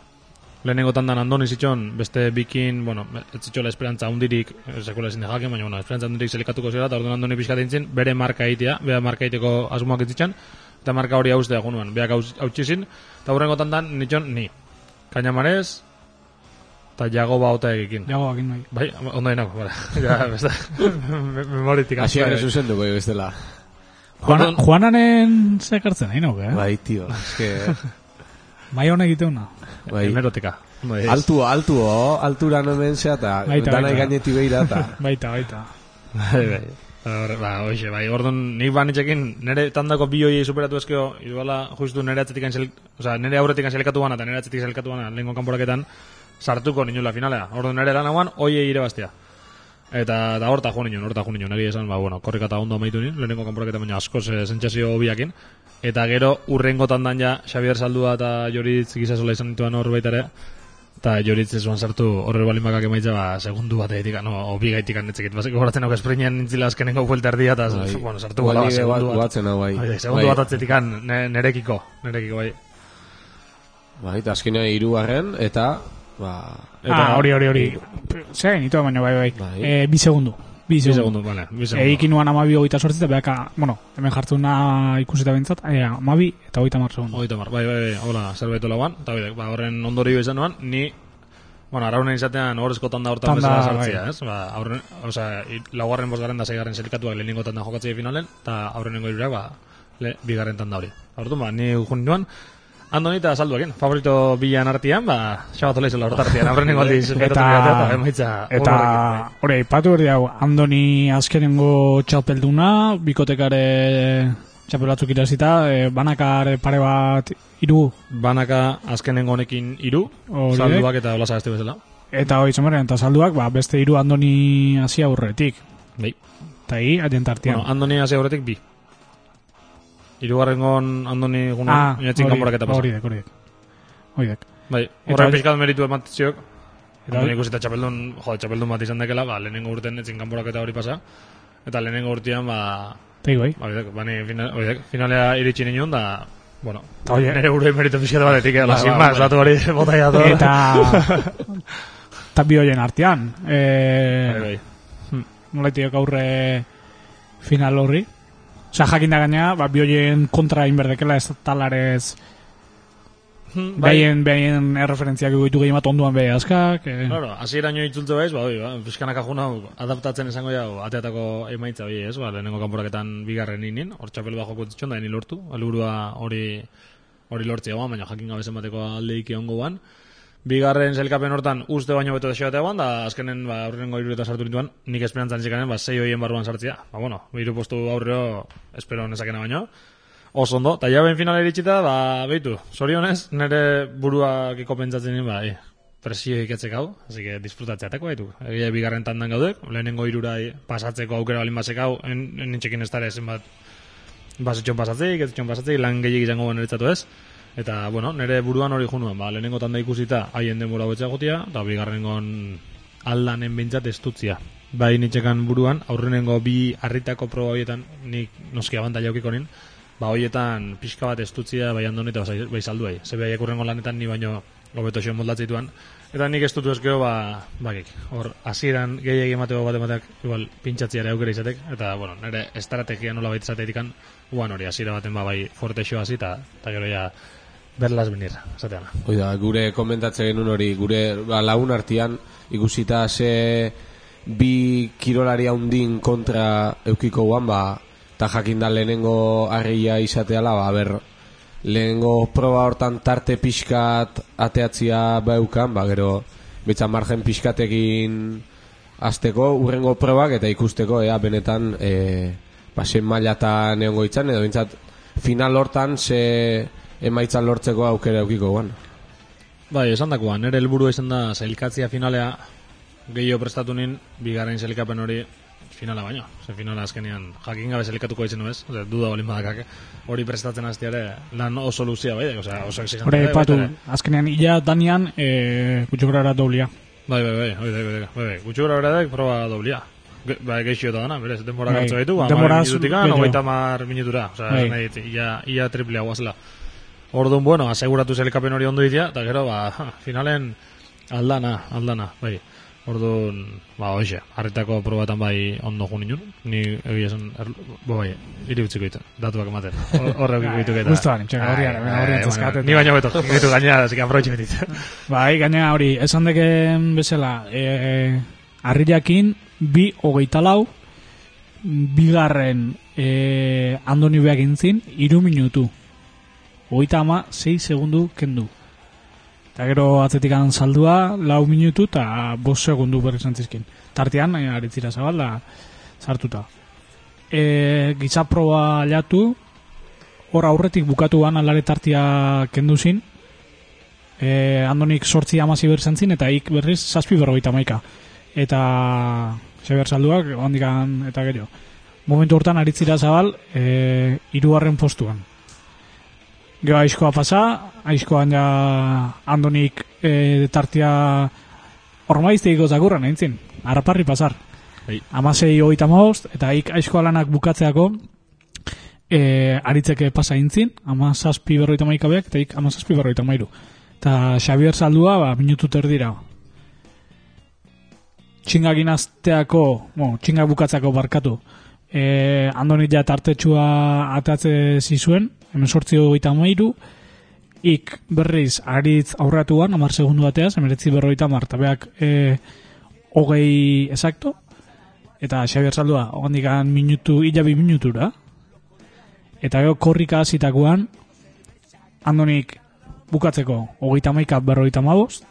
Lehenengo tandan andoni zitxon, beste bikin, bueno, ez zitxola esperantza hundirik, sekuela ezin jakin, baina, bueno, esperantza hundirik selikatuko zira, eta orduan andoni pixkat dintzen, bere marka egitea, bere marka egiteko asmoak ez eta marka hori haustea gunuan, beak hautsi zin, eta hurrengo tandan nitxon, ni. Kainamarez, eta jago baota egikin. Jago bakin bai. Bai, ondo denako, bera. ja, beste, me- memoritik. Hasiak Bai, ez zuzenduko bestela. Juana, Orduan- Juananen zekartzen, nuke, eh? Bai, tio, eske... Mai honek egiteuna. Bai. Hemerotika. Bai, Altu, altu, oh, altura no mentzea, eta Baita, dana baita. gaineti behira, eta... Baita, baita. Bai, bai. Hor, ba, hoxe, bai, orduan nik banitzekin nire tandako bi hoiei superatu ezkeo, iduala justu nire atzetik anzel, oza, nire aurretik anzelekatu bana eta nire atzetik anzelekatu bana lehenko kanporaketan sartuko ninula finalea. Orduan nire lan hauan hoiei irebaztea. Eta da horta jo ninen, horta jo ninen, egia esan, ba, bueno, korrikata ondo amaitu nien, lehenengo kanporaketa baina askoz eh, sentsazio hobiakin. Eta gero, urrengo tandan ja, Xabier Saldua eta Joritz gizasola izan dituan hor baita ere, eta Joritz ez zuan sartu horre balin bakak emaitza, ba, segundu batetik, no, obi gaitik anetzekit, basik gogoratzen hau esprinen nintzila azkenengo buelta erdia, eta, Bai. bueno, sartu nire segundu bat- bat. batzen hau, bai. Bai, bai, segundu Bai. bat atzetikan, ne, nerekiko, nerekiko, bai. Bai, eta azkenean hirugarren eta ba, ah, hori, hori, hori. Zer, nito baina bai, bai. Bai. Eh, bi segundu. Bi segundu. bale. Eikin nuan amabi hogeita sortzi, eta behaka, bueno, hemen jartzuna ikusita bintzat, eh, amabi eta hogeita mar segundu. Hogeita mar, bai, bai, bai, hola, zerbait lauan, eta bai, ba, horren ondorio izan nuan, ni, bueno, araunen izatean horrezko tanda hortan bezala sartzea, bai. ez? Ba, aurren, i- laugarren, bosgarren da zeigarren selikatuak lehenengo tanda jokatzea finalen, eta aurrenengo irurak, ba, le, bigarren tanda hori. Orduan, ba, ni jun nuan, Andoni eta salduakin, favorito bilan artian, ba, xabatola izela hortartian, aurrenengo aldiz, Eta- eta, eta emaitza, Eta, horrekin, hori, aipatu hori hau, Andoni azkenengo txapelduna, bikotekare txapelatzuk irazita, e, banakare pare bat iru, banaka azkenengo honekin iru, Horiek. salduak eta olasa beste bezala. eta hori zemaren, eta salduak, ba, beste iru Andoni hasi aurretik. Bai. Eta hi, adientartian. Bueno, Andoni hasi aurretik bi. Hirugarrengon Andoni gune, ah, inatzin kanporaketa pasa. hori dek, hori dek. Hori dek. Bai, Eta hori- pixkat meritu ematziok. Eta hori- ikusita txapeldun, jo, txapeldun bat izan dekela, ba, lehenengo urten etzin kanporaketa hori pasa. Eta lehenengo urtean, ba, Eta hi, bai. ba, bidek, bani, final, oidek, finalea iritsi ninen da, bueno, Oie. nire urei meritu pixkat batetik, eh, Ba, sin ba, más, ba. datu hori bota ya todo. Eta... Eta bi hoien artean. E, Bai, bai. nola itiok aurre final horri. Osa, jakin da gaina, ba, bi hoien kontra inberdekela ez talarez Bai, behaien, behaien erreferentziak egitu gehi bat onduan beha azkak. E, Claro, hasiera ino itzultze baiz, ba, oi, ba, pixkanak ajun hau adaptatzen izango jau, ateatako emaitza hori, ez, ba, lehenengo kanporaketan bigarren ninin, hor txapel bat joko ditxon, da ni lortu, alburua hori hori lortzea baina jakin gabe zenbateko aldeik egongo guan. Bigarren zelkapen hortan uste baino beto desio guan, da azkenen, ba, aurrengo iruretan sartu nituan, nik esperantzan zikanen, ba, sei hoien barruan sartzea. Ba, bueno, hiru postu aurreo, espero nezakena baino. Oso ondo, eta jaben finala iritsita, ba, behitu, zorionez, nire pentsatzen nien, ba, e, presio iketzek hau, así que disfrutatzeateko baitu. Egia bigarren tandan gaudek, lehenengo irurai pasatzeko aukera balin basek hau, nintxekin ez dara zenbat basitxon pasatzeik, ez ditxon pasatzeik, lan gehiagik izango ben eritzatu ez. Eta, bueno, nire buruan hori junuen, ba, lehenengo tanda ikusita haien denbora hobetza gotia, eta bigarrengon aldanen bintzat estutzia. Bai nitxekan buruan, aurrenengo bi harritako proba horietan, nik noski abantaila aukiko nin, ba horietan pixka bat estutzia bai andoni eta bai- bai saldu bai. Ze behaiek urrengo lanetan ni baino hobeto xo moldatzituan. Eta nik estutu ezkeo, ba, bakik, hor, hasieran gehiagi emateko bat emateak, igual, pintxatziare aukera izatek, eta, bueno, nire estrategia nola baita izateetikan, uan hori, hasiera baten ba, bai, forte xo hasi, eta gero ja, berlas venir, esateana. Hoi da, gure komentatze genuen hori, gure ba, lagun artean ikusita ze bi kirolari handin kontra eukiko guan, ba, eta jakin da lehenengo arreia izateala, ba, ber, lehenengo proba hortan tarte pixkat ateatzia baukan, ba, gero, betza margen pixkatekin azteko, urrengo probak eta ikusteko, ea, benetan, e, ba, zen mailatan egongo itzan, edo bintzat, final hortan ze emaitzan lortzeko aukera eukiko guan. Bai, esan dakoa, nire helburua izan da zailkatzia finalea gehiago prestatu nin, bigarren zailkapen hori finala baino. Ze finala azkenean jakin gabe zailkatuko izan bez, Ose, duda balin badakak. Hori prestatzen hastiare lan oso luzia bai, osea, oso exigente. Hore, patu, baita ere. azkenean, illa danian, e, gutxograra doblia. Bai, bai, bai, bai, bai, bai, bai, bai. Gora beradek proba doblia. Ge, bai, geixio eta dana, berez, denbora Bai, gartzo ditu, denbora amar minututik gehiago. hogeita mar minutura, osea, Bai. nahi, ia, ia triplea guazela. Orduan, bueno, aseguratu zelkapen hori ondo ditia, eta gero, ba, finalen aldana, aldana, bai. Orduan, ba, hoxe, harritako probatan bai ondo jo ninun, ni egia esan, bo, bai, iri utziko ditu, datuak ematen, Hor- horre eukiko ditu eta. Gustuan, txeka, horri ara, Ai, horri ai, antzeskaten. bueno, Ni baino beto, ditu gainera, que aproveche betit. Bai, gainera hori, esan deken bezala, e, arriakin, bi hogeita lau, bigarren e, andoni beak intzin, iru minutu. Hogeita ama, 6 segundu kendu. Eta gero atzetikan saldua, lau minutu eta bost segundu berri zantzizkin. Tartean, e, aritzira zabal, da, sartuta. E, gitza proba jatu, hor aurretik bukatuan alare tartia kendu zin, e, andonik sortzi amazi berzantzin, eta ik berriz zazpi berrogeita maika. Eta Xabier Salduak, ondikan eta gero. Momentu hortan aritzira zabal, e, irugarren postuan. Gero aizkoa pasa, aizkoan ja andonik e, tartia ormaizteiko zakurran, eintzin, harraparri pasar. Bai. Amasei hogeita maost, eta ik aizkoa lanak bukatzeako, e, aritzeke pasa intzin, ama zazpi berroita maikabeak, eta ik ama zazpi berroita mairu. Eta Xavier Saldua, ba, minutu terdira. Txingagin azteako, bueno, txingak bukatzeako barkatu, e, andonit ja tartetxua atatze zizuen, hemen sortzi hogeita mairu, ik berriz aritz aurratuan, amar segundu bateaz, emeretzi berroita beak e, hogei exacto, eta Xavier Saldua, ondikan minutu, ilabi minutura, eta gero korrika hasitakoan andonik bukatzeko hogeita maika berrogeita mabost,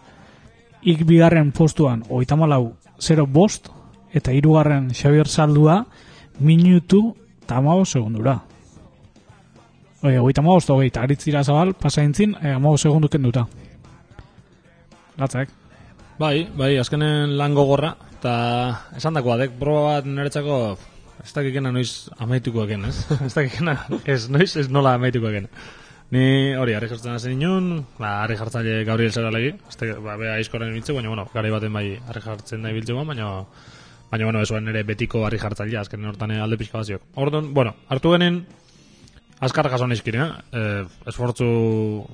ik bigarren postuan hogeita malau 0 bost, eta hirugarren Xavier Saldua minutu eta amabost segundura. Oie, hogeita mabost, hogeita, aritzira zabal, pasaintzin, e, amabost segundu kenduta. Latzak. Bai, bai, azkenen lan gogorra, eta esan dakoa, dek proba bat niretzako, ez dakikena noiz amaituko eken, ez? ez dakikena, ez noiz, ez nola amaituko eken. Ni hori, harri jartzen hazen inun, ba, harri jartzaile Gabriel Zeralegi, ez da, ba, bea aizkoren biltze, baina, bueno, gari baten bai harri jartzen nahi biltzegoan, baina, baina, bueno, esoen nire betiko harri jartzailea, azkenen hortan alde pixka baziok. Orduan, bueno, hartu genen, Azkar jaso nizkin, eh? eh esfortzu,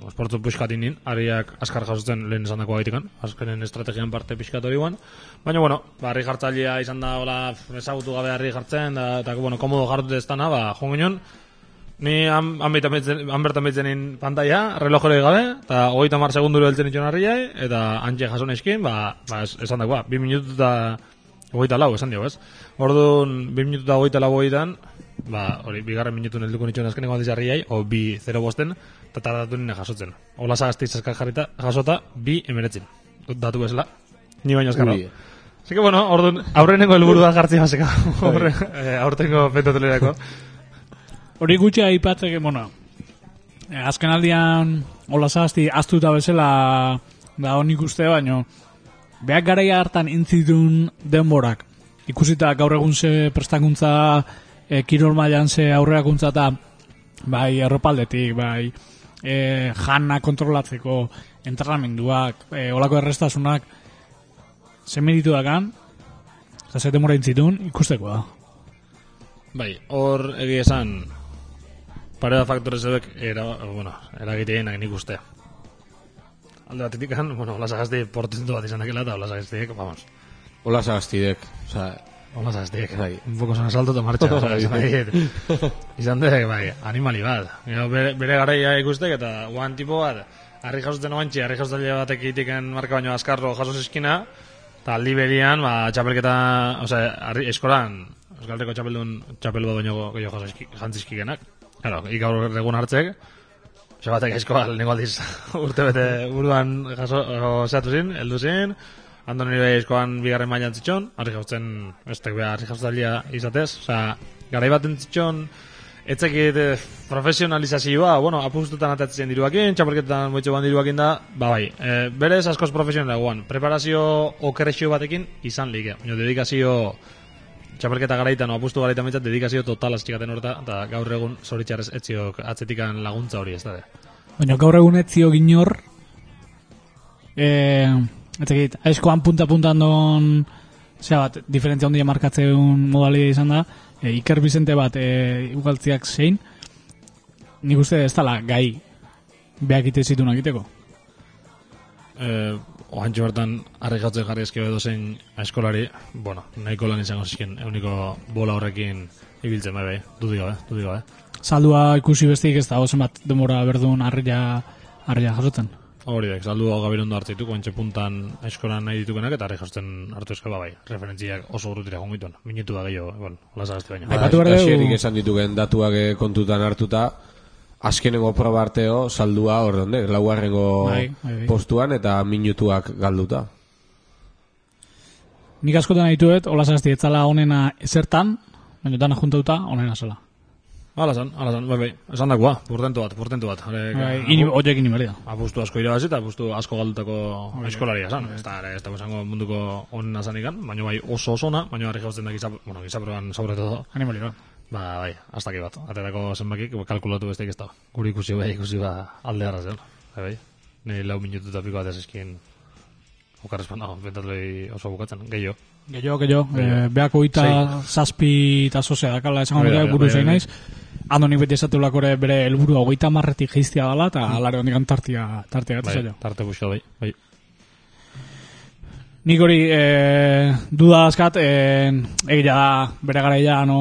esfortzu puxkatin nin, ariak azkar jasotzen lehen esan dako gaitikan, azkenen estrategian parte pixkat hori guan. Baina, bueno, ba, harri jartzailea izan da, hola, ezagutu gabe harri jartzen, da, eta, bueno, komodo jartut ez dana, ba, jo ginen, ni han, bertan behitzenin pantalla, relojore gabe, eta hogeita mar segunduro heltzen itxon harriai, eta antxe jaso nizkin, ba, ba es- esan dakoa, bi minutu eta hogeita lau, esan dio, ez? Orduan, bi minutu eta hogeita lau hogeitan, ba, hori, bigarren minutun helduko nitxon azkeneko aldiz harriai, o bi zero bosten, eta tardatu nire jasotzen. Ola azkar jarrita, jasota, bi emeretzin. Datu bezala, ni baino azkarra. Así que bueno, orduan, aurrenengo helburua jartzea baseka. Aurre, eh, aurtengo pentatulerako. Hori gutxi aipatzeke, bueno, eh, azken aldian, hola zazti, aztuta bezala, da honik uste, baino, behak garaia hartan intzitun denborak. Ikusita gaur egun ze prestakuntza, e, kirol mailan ze aurreakuntza eta, bai, erropaldetik, bai, e, jana kontrolatzeko entrenamenduak, e, olako errestasunak, zen meritu dakan, eta ze demora intzitun, ikusteko da. Bai, hor egia esan pare da faktore zebek era, bueno, eragiteienak nik uste. Alde batetik kan, bueno, Ola Sagasti portentu bat izan dakela eta Ola Sagastiek, vamos, Hola sagaztidek. Osa, Ola Sagastiek, Bai. un poco son asalto eta marcha, Bai. oza, izan dakit. izan dek, bai, animali bat. Bere, bere garaia ikustek eta guan tipo bat, harri jasotzen oantxe, harri jasotzen batek egitiken marka baino azkarro jasos eskina, eta aldi berian, ba, txapelketa, oza, harri, eskolan, Euskaldeko txapeldun, txapel bat baino gehiago jaso jantzizkikenak. Claro, ik gaur egun hartzek, Osa batek aizko lehenko aldiz urte bete buruan jaso, o, zehatu zin, heldu zin, Andoni bai aizkoan bigarren mailan zitxon, harri jautzen, ez tek behar, harri izatez, oza, garai baten zitxon, etzekit eh, profesionalizazioa, bueno, apustutan atatzen diruakin, txapelketan moitxo ban diruakin da, ba bai, e, berez askoz profesionala guan, preparazio okerrexio batekin izan like, baina dedikazio txapelketa garaitan, o apustu garaitan betzat, dedikazio total aztikaten horta, eta gaur egun zoritxarrez etziok atzetikan laguntza hori ez da. Baina gaur egun ez zio ginor, e, ez dakit, aizkoan punta-puntan don, zera bat, diferentzia ondia markatzeun modalia izan da, e, Iker Bizente bat e, ugaltziak zein, nik uste ez dala gai behak ite zituen egiteko. eh, oantxo bertan jautzen jarri eskio edo zein eskolari, bueno, nahiko lan izango zizkin, euniko bola horrekin ibiltzen bai, bai, dudik gabe, dudik gabe. Saldua ikusi besteik ez da, ozen bat demora berdun harria, harria jasotzen. Hori dek, saldu hau gabirondo hartzeitu, oantxe puntan eskolan nahi ditukenak, eta jausten hartu eskaba bai, referentziak oso urrutira jongituen, minutu da gehiago, bueno, hola zagazti baino. Aipatu behar dugu- Hasierik esan ditugen datuak eh, kontutan hartuta, azkenengo proba arteo saldua hor donde, laugarrengo Bai, bai, bai. postuan eta minutuak galduta. Nik askotan dituet, hola zazti, etzala onena ezertan, baina dana juntauta onena zela. Hala zan, hala zan, bai, bai, esan dakoa, portentu bat, portentu bat. Bai, ini, oiek ini berdia. apustu asko irabazi eta apustu asko galdutako eskolaria zan. Ez da, ez da esango munduko onena zan ikan, baina bai oso osona, baina harri jautzen da gizap, bueno, gizaproan sobre todo, Animali, ba. ba, bai, hasta bat. Aterako zenbakik, ba, kalkulatu besteik ez da. Guri ikusi bai, ikusi ba, alde harra zen. Bai, bai. Nei lau minutu eta piko bat eskin, okarrezpan dago, bentatu behi oso bukatzen, gehiago. Gehiago, gehiago, e, beako ita zazpi eta sozea dakala esango Bai, bai, buru bai, zein bai. naiz. Andonik beti esatu lakore bere helburu hogeita marretik geiztia dela, eta alare hondikan tartia, tartia gatu Bai, zailo. tarte buska bai, bai. Nik hori e, duda askat, e, egia da, bere garaia no,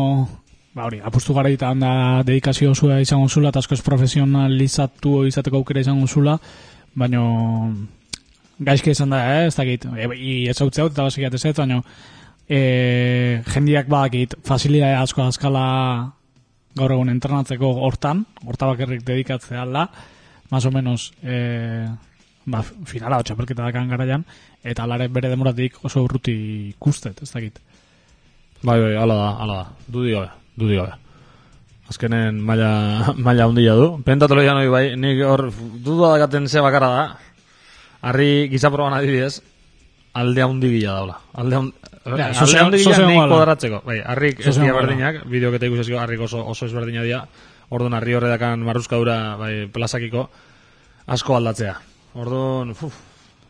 ba hori, apustu garaitan da dedikazio zua izango zula, eta askoz profesionalizatu izateko aukera izango zula, baino gaizke izan da, eh, ez dakit, e, i ez hau eta basikat ez ez, baino e, jendiak badakit, facilidade asko azkala gaur egun entrenatzeko hortan, horta bakarrik dedikatzea da, más o menos, e, ba, finala, txapelketa dakan garaian, eta alare bere demoratik oso urruti ikustet, ez dakit. Bai, bai, ala da, ala da. Dudi gabe, dudi gabe. Azkenen maila, maila handia du. Pentatelo janoi bai, nik hor duda dakaten ze bakarra da. Harri gizaproban adibidez, alde handi gila daula. Alde gila sozio nik goala. kodratzeko. Bai, harrik ez dira berdinak, bideoketa ikusezko harrik oso, oso ezberdina dira. Orduan harri horre dakan marruzkadura bai, plazakiko asko aldatzea. Orduan, uf,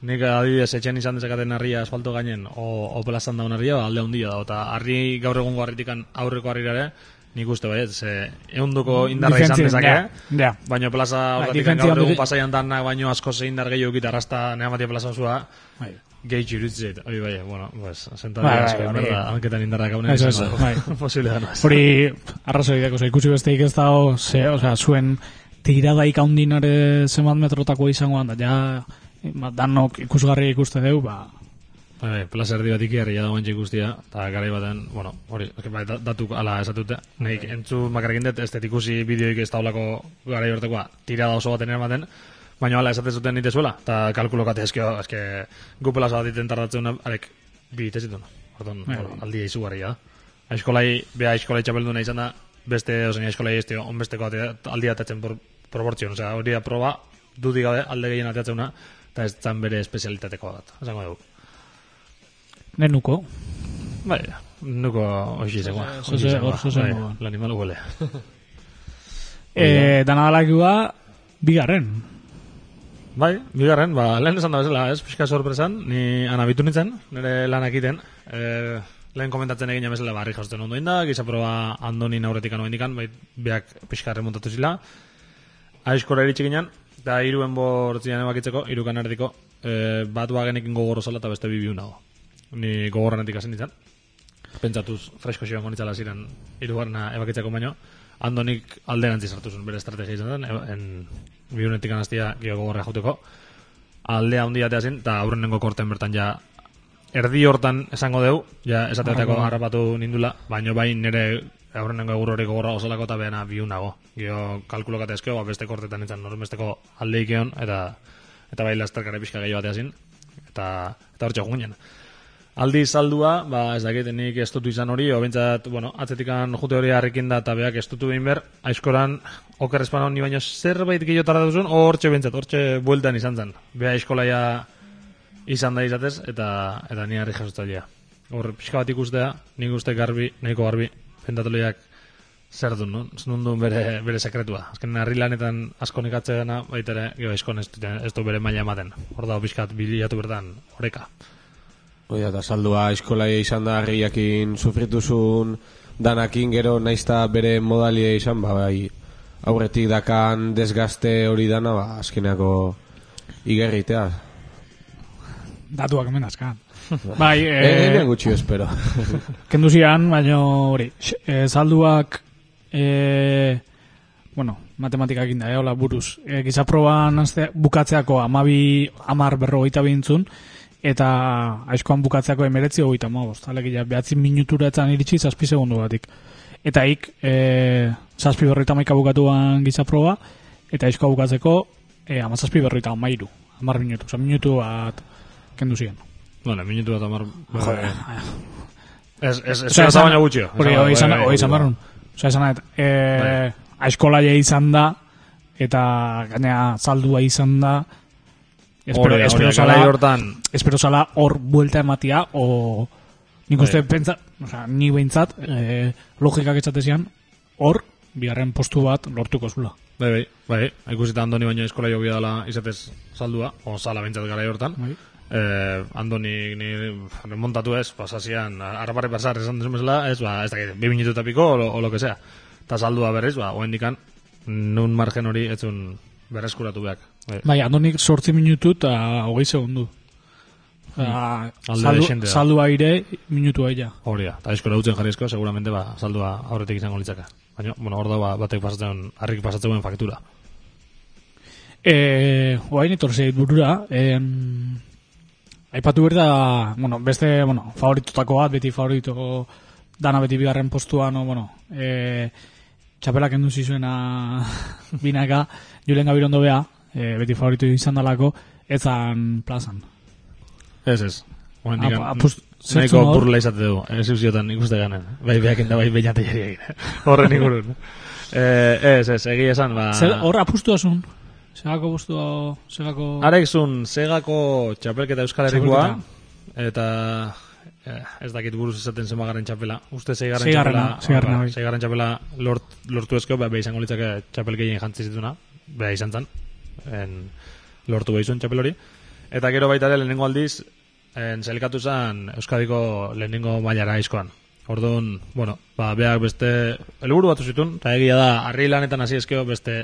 nik adibidez etxen izan dezakaten harria asfalto gainen, o, o plazan daun harria, ba, alde handia da. Eta harri gaur egungo harritikan aurreko harrirare, nik uste bai, ze eunduko indarra izan dezake, ja, ja. baino plaza Bai, horretik gaur egun pasaian danak baino asko zein indar gehiago gita arrasta neamatia plaza osua, Bai. gehitxu irutzit, hori bai, bueno, pues, sentatu Bai, bai, asko, hori- berda, hanketan indarrak haunen Eso, izango eso, du. bai. Posible da, ez. Hori arrazoi dako, ikusi besteik ez dago, ze, osea, zuen tiradaik haundinare zenbat metrotako izangoan, da ja, ba, danok ikusgarri ikuste deu, ba, Bai, bai, plaza erdi bat ikiarri da guantxe guztia, eta garai baten, bueno, hori, bai, da- datuk ala esatute, nahi, entzu makarrekin dut, ez dut ikusi bideoik ez daulako garai hortekoa, tirada oso baten eramaten, baina ala esaten zuten nite zuela, eta kalkulokate eskio, eske, gu plaza bat iten tardatzen, arek, bi ite zituen, orduan, Bai, aldia izugarria da. Aizkolai, beha aizkolai txapelduna izan da, beste, ozen, aizkolai ez dio, onbesteko aldia atatzen por, proportzion, osea, hori da proba, dudik gabe, alde gehien ateatzena, eta ez zan bere espezialitateko bat, esango dugu. nenuko. Bai, nuko hoxi zegoa. Zo- hor. Bai, L'animal huele. E, dana dalakua, bigarren. Bai, bigarren, ba, lehen esan da bezala, ez, pixka sorpresan, ni anabitu nintzen, nire lanak iten, e, lehen komentatzen egin bezala, barri jausten ondo inda, giza proba andonin aurretik anu indikan, bai, beak pixka remontatu zila, aizkora iritsi ginen, eta iruen bortzian ebakitzeko, irukan erdiko, e, bat bagenekin gogorro zala eta beste bibiun nago. Ni gogorranetik hasi nintzen, pentsatuz fresko xioan gonitzala ziren irugarna ebakitzeko baino, andonik alderantzi sartu zuen bere estrategia izan zen, e- en, biunetik anaztia gio gogorra jauteko, aldea handia ateazin, eta aurrenengo korten bertan ja erdi hortan esango deu, ja esateateko harrapatu nindula, baino bai nire aurrenengo egur hori gogorra osalako eta behana biunago. Gio kalkulokate ezkeo, ba, beste kortetan nintzen normesteko aldeikeon, eta eta bai lasterkare pixka gehiago bateazin, eta, eta hortxe ginen. Aldi saldua, ba, ez dakit, nik estutu izan hori, o bentsat, bueno, atzetikan jute hori harrikin da, eta beak estutu behin ber, aizkoran, oker espan ni baino zerbait gehiago tarda duzun, hortxe bentsat, hortxe bueltan izan zen. Bea eskolaia izan da izatez, eta, eta ni harri jasotzailea. Hor, pixka bat ikustea, nik uste garbi, nahiko garbi, pentatoloiak zer duen, no? Nun duen bere, bere sekretua. Azken harri lanetan asko nikatze dena, baita ere, gero eskon ez, ez du bere maila ematen. Hor dago pixkat bilatu bertan, oreka. Oia, eta saldua eskolaia izan da harriakin sufrituzun danakin gero naizta bere modalia izan, ba, bai, aurretik dakan desgaste hori dana, ba, azkeneako igerritea. Datuak hemen azkan. bai, Eh, e, gutxi espero. kendu zian, baina hori, e, salduak, e, bueno, matematikak inda, eh, hola, buruz. E, gizaproban azte, bukatzeako amabi, amar berrogeita behintzun, eta aizkoan bukatzeako emeretzi hogeita amabost. Alegia, behatzi minutura etzan iritsi, zazpi segundu batik. Eta ik, e, zazpi berroita maika bukatuan gizaproba, eta aizkoa bukatzeko, e, amazazpi berroita amairu. Amar minutu, oza, minutu bat kendu zian. Bueno, minutu bat amar... Joder, Ez, ez, ez, ez baina gutxio. Hori, hori izan, hori izan barrun. Osea, esan nahet, e, Bai. aiskolaia izan da, eta gainea saldua izan da, espero, Hori, espero, zala, hortan, espero zala hor buelta ematia, o nik uste Bai. pentsa, osea, ni behintzat, e, logikak etzatezian, hor, bigarren postu bat lortuko zula. bai, bai, bai, ikusita Andoni baino eskola jo dala izatez saldua, o sala bentsat gara hortan. Bai. Eh, Andoni ni remontatu ez, pasasian, arrapare pasar esan desun bezala, ez, ba, ez dakit, bi minutu eta piko, o, o lo que sea. Ta saldua berriz, ba, oen dikan, nun margen hori etzun berreskuratu beak. Bai. Bai, andonik sortzi minutu eta hogei segundu. Alde saldu, dexente da. saldua ire, minutu aia. Hori da, eta eskola utzen jarrizko, seguramente, ba, saldua aurretik izango litzaka. Baina, bueno, hor da, ba, batek pasatzen, harrik pasatzen faktura. E, oain etor zeit burura, em, aipatu berda, bueno, beste, bueno, favoritotako bat, beti favorito dana beti bigarren postuan, no, bueno, e, txapelak endu zizuena binaka, Julen Gabirondo bea, e, beti favorito izan dalako, ezan plazan. Ez, ez. Oen dikan, Apa- apust- nahiko burla izate dugu, ez ziotan ikuste ganen. Bai, behakin da, bai, behinate jari. Horren ingurun. Eh, ez, ez, egia esan, ba... Zer, hor apustu asun? Segako postu, segako... Arek segako txapelketa Euskal Herrikoa, eta eh, ez dakit buruz esaten zenbagarren txapela. Uste Seigarrena, txapela, seigarrena, ba, bai. txapela lort, lortu ezkeo, ba, beha izango litzake txapel gehien jantzi zituna, beha izan zan, en, lortu beha izun txapel hori. Eta gero baita ere lehenengo aldiz, en, zelkatu zen Euskadiko lehenengo mailara aizkoan. Orduan, bueno, ba, beak beste helburu batu zitun, eta egia da, harri lanetan hasi ezkeo beste,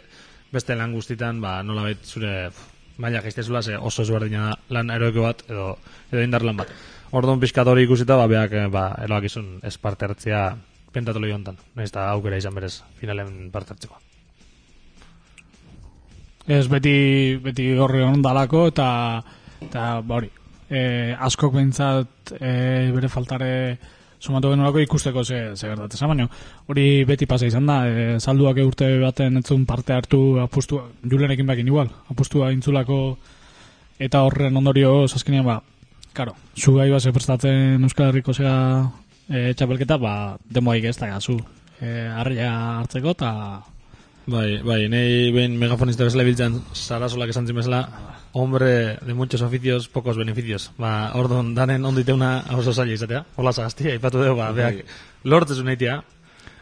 beste lan guztitan, ba, nola zure pff, maila jaistezula, ze oso ezberdina lan eroiko bat, edo, edo indar lan bat. Orduan pixkat hori ikusita, ba, beak, ba, eroak izun ez parte hartzea pentatolo jontan. Naiz eta aukera izan berez finalen parte hartzeko. Ez beti, beti horri ondalako eta, eta ba hori, e, askok behintzat e, bere faltare sumatu genolako ikusteko ze, ze gertatzen zen, baina hori beti pasa izan da, e, salduak urte baten etzun parte hartu apustua, julenekin bakin igual, apustua intzulako eta horren ondorio azkenean ba, karo, zu gai bat prestatzen Euskal Herriko zega e, txapelketa, ba, demoaik ez da gazu, e, hartzeko eta Bai, bai, nahi behin megafonista bezala biltzen sarasolak esan zin bezala, hombre de muchos oficios, pocos beneficios. Ba, orduan, danen onditeuna oso zaila izatea. Hola zagaztia, ipatu dugu, ba, beak lortzezu nahitia.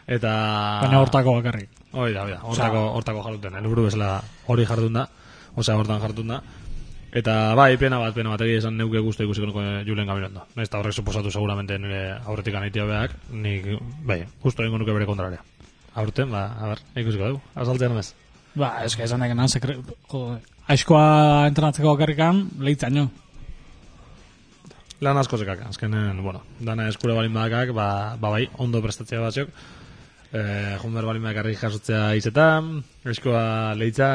Eta... baina hortako bakarrik. Hoi da, hoi da, hortako, hortako jarduten, helburu bezala hori jardun da, osea hortan jardun da. Eta bai, pena bat, pena bat, egia esan neuke guztu ikusiko nuke Julen Gabilondo. Naiz eta horrek suposatu seguramente nire aurretik anaitia beak, nik, bai, justo egingo nuke bere kontrarea. Aurten, ba, a ber, ikusiko dugu, azaltzen ez. Ba, eske esan deken, sekre... Jo, aizkoa entrenatzeko bakarrikan, leitzaino. Lan asko zekak, azkenen, bueno, dana eskure balin badakak, ba, ba bai, ondo prestatzea batxok, eh, junber balin badak jasotzea izetan, eskoa leitza,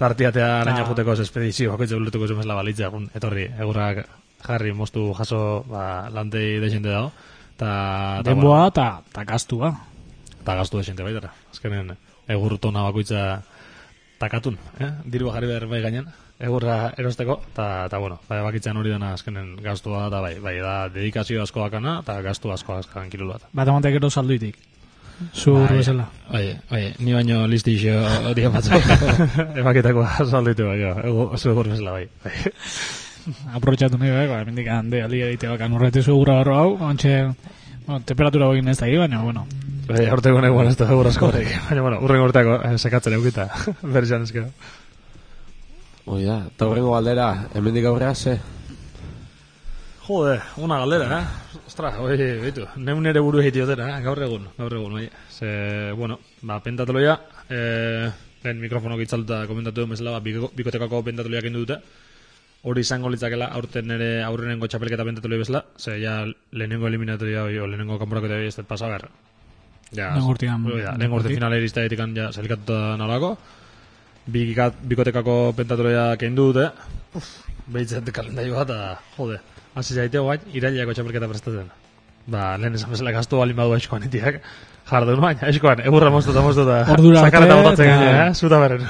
tartiatea araña juteko espedizio, bakoitze ulertuko zumezla balitza, egun, etorri, egurrak jarri moztu jaso, ba, lantei desente dago, ta, ta, Denboa eta ta gastua. Eta gastu desente baitara, azkenen, egur tona bakoitza takatun, eh? dirua jarri behar bai gainen, egurra erosteko, eta, ta, bueno, bai, bakitzen hori dena azkenen gastua da, bai, bai, da, dedikazio asko dakana, eta gastu asko azkan kirul bat. Bat emontek gero salduitik. Zur Bai, bezala. Bai, bai, ni baino listixo hori batzuk. Emaketako salditu bai, ego, zugur bezala bai. bai. Aprobetxatu nahi behar, hemendik hande ali egite bakan urrete zugura barro hau, ontxe, bueno, temperatura hogin ez da hi, baina, bueno, Bai, horteko neguan ez da egur asko horrek. Baina, bueno, urren urteako eh, sekatzen eukita. Berzan ezkero. Hoi da, eta horrengo galdera, hemendik aurrea, ze? Jode, una galdera, eh? Ostra, oi, beitu, neun nere buru egitiotera, eh? gaur egun, gaur egun, bai. Ze, bueno, ba, pentatoloia, eh, lehen mikrofonok itzalduta komentatu duen bezala, ba, biko- bikotekako pentatoloia kendu dute. Hori izango litzakela aurten nere aurrenengo txapelketa pentatoloia bezala, ze ja lehenengo eliminatoria, oi, o lehenengo kanporaketa hori ez dut pasa ber. Ja, Lehengo urtean- hoi da, lehengo urte finale iristaitik ja sailkatuta nolako. Bikat, bikotekako pentatoloia kendu dute. Uf, behitzat kalendario bat, eta, jode, hasi zaite guain, irailako txapelketa prestatzen. Ba, lehen esan bezala gastu balin badu eskoan itiak. Jardun baina, eskoan, egurra moztu eta moztu eta Ordura arte, sakareta botatzen eta- gaine, eh? Zuta berren.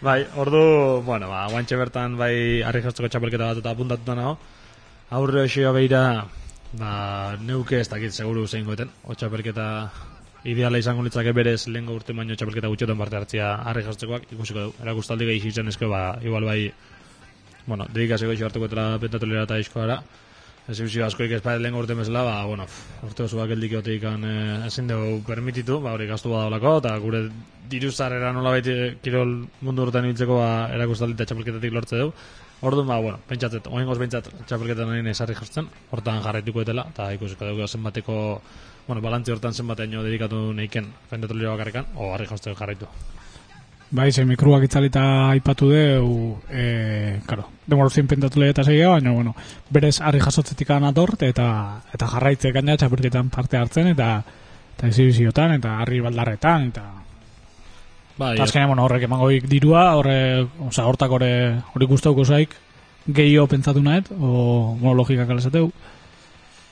Bai, ordu, bueno, ba, guantxe bertan bai harri jartzeko txapelketa bat eta apuntatuta nago. Aurre hoxioa beira, ba, neuke ez dakit seguru zein goeten. O txapelketa ideala izango litzake berez lehengo urte baino txapelketa gutxotan parte hartzea harri jartzekoak ikusiko dugu. Erakustaldi gehi izan ezko, ba, igual bai, bueno, dedikazio gehi hartuko etela pentatolera eta izkoara. Ezibizio askoik ez bai lehen urte bezala, ba, bueno, urte osoak geldik eoteik eh, ezin dugu permititu, ba, hori gastu badaulako, eta gure diru zarrera nola baiti kirol mundu urtean ibiltzeko ba, erakustaldi eta txapelketatik lortze dugu. Orduan, ba, bueno, pentsatzet, oingoz pentsat txapelketan nahi esarri jartzen, hortan jarraituko etela, eta ikusiko dugu zenbateko, bueno, balantzi hortan zenbateño dedikatu neiken pentatolera bakarrikan, o harri jartzeko jarraitu. Bai, ze mikruak itzalita aipatu deu, e, karo, demoro zein pentatule eta segia, baina, bueno, berez harri jasotzetik anatort, eta, eta jarraitze gaina txapelketan parte hartzen, eta eta exhibiziotan, eta harri baldarretan, eta Bai, eta azkenean, bueno, horrek emango dirua, horre, oza, hortak hori guztauko zaik, gehiago pentsatu nahet, o, bueno, logikak alesateu.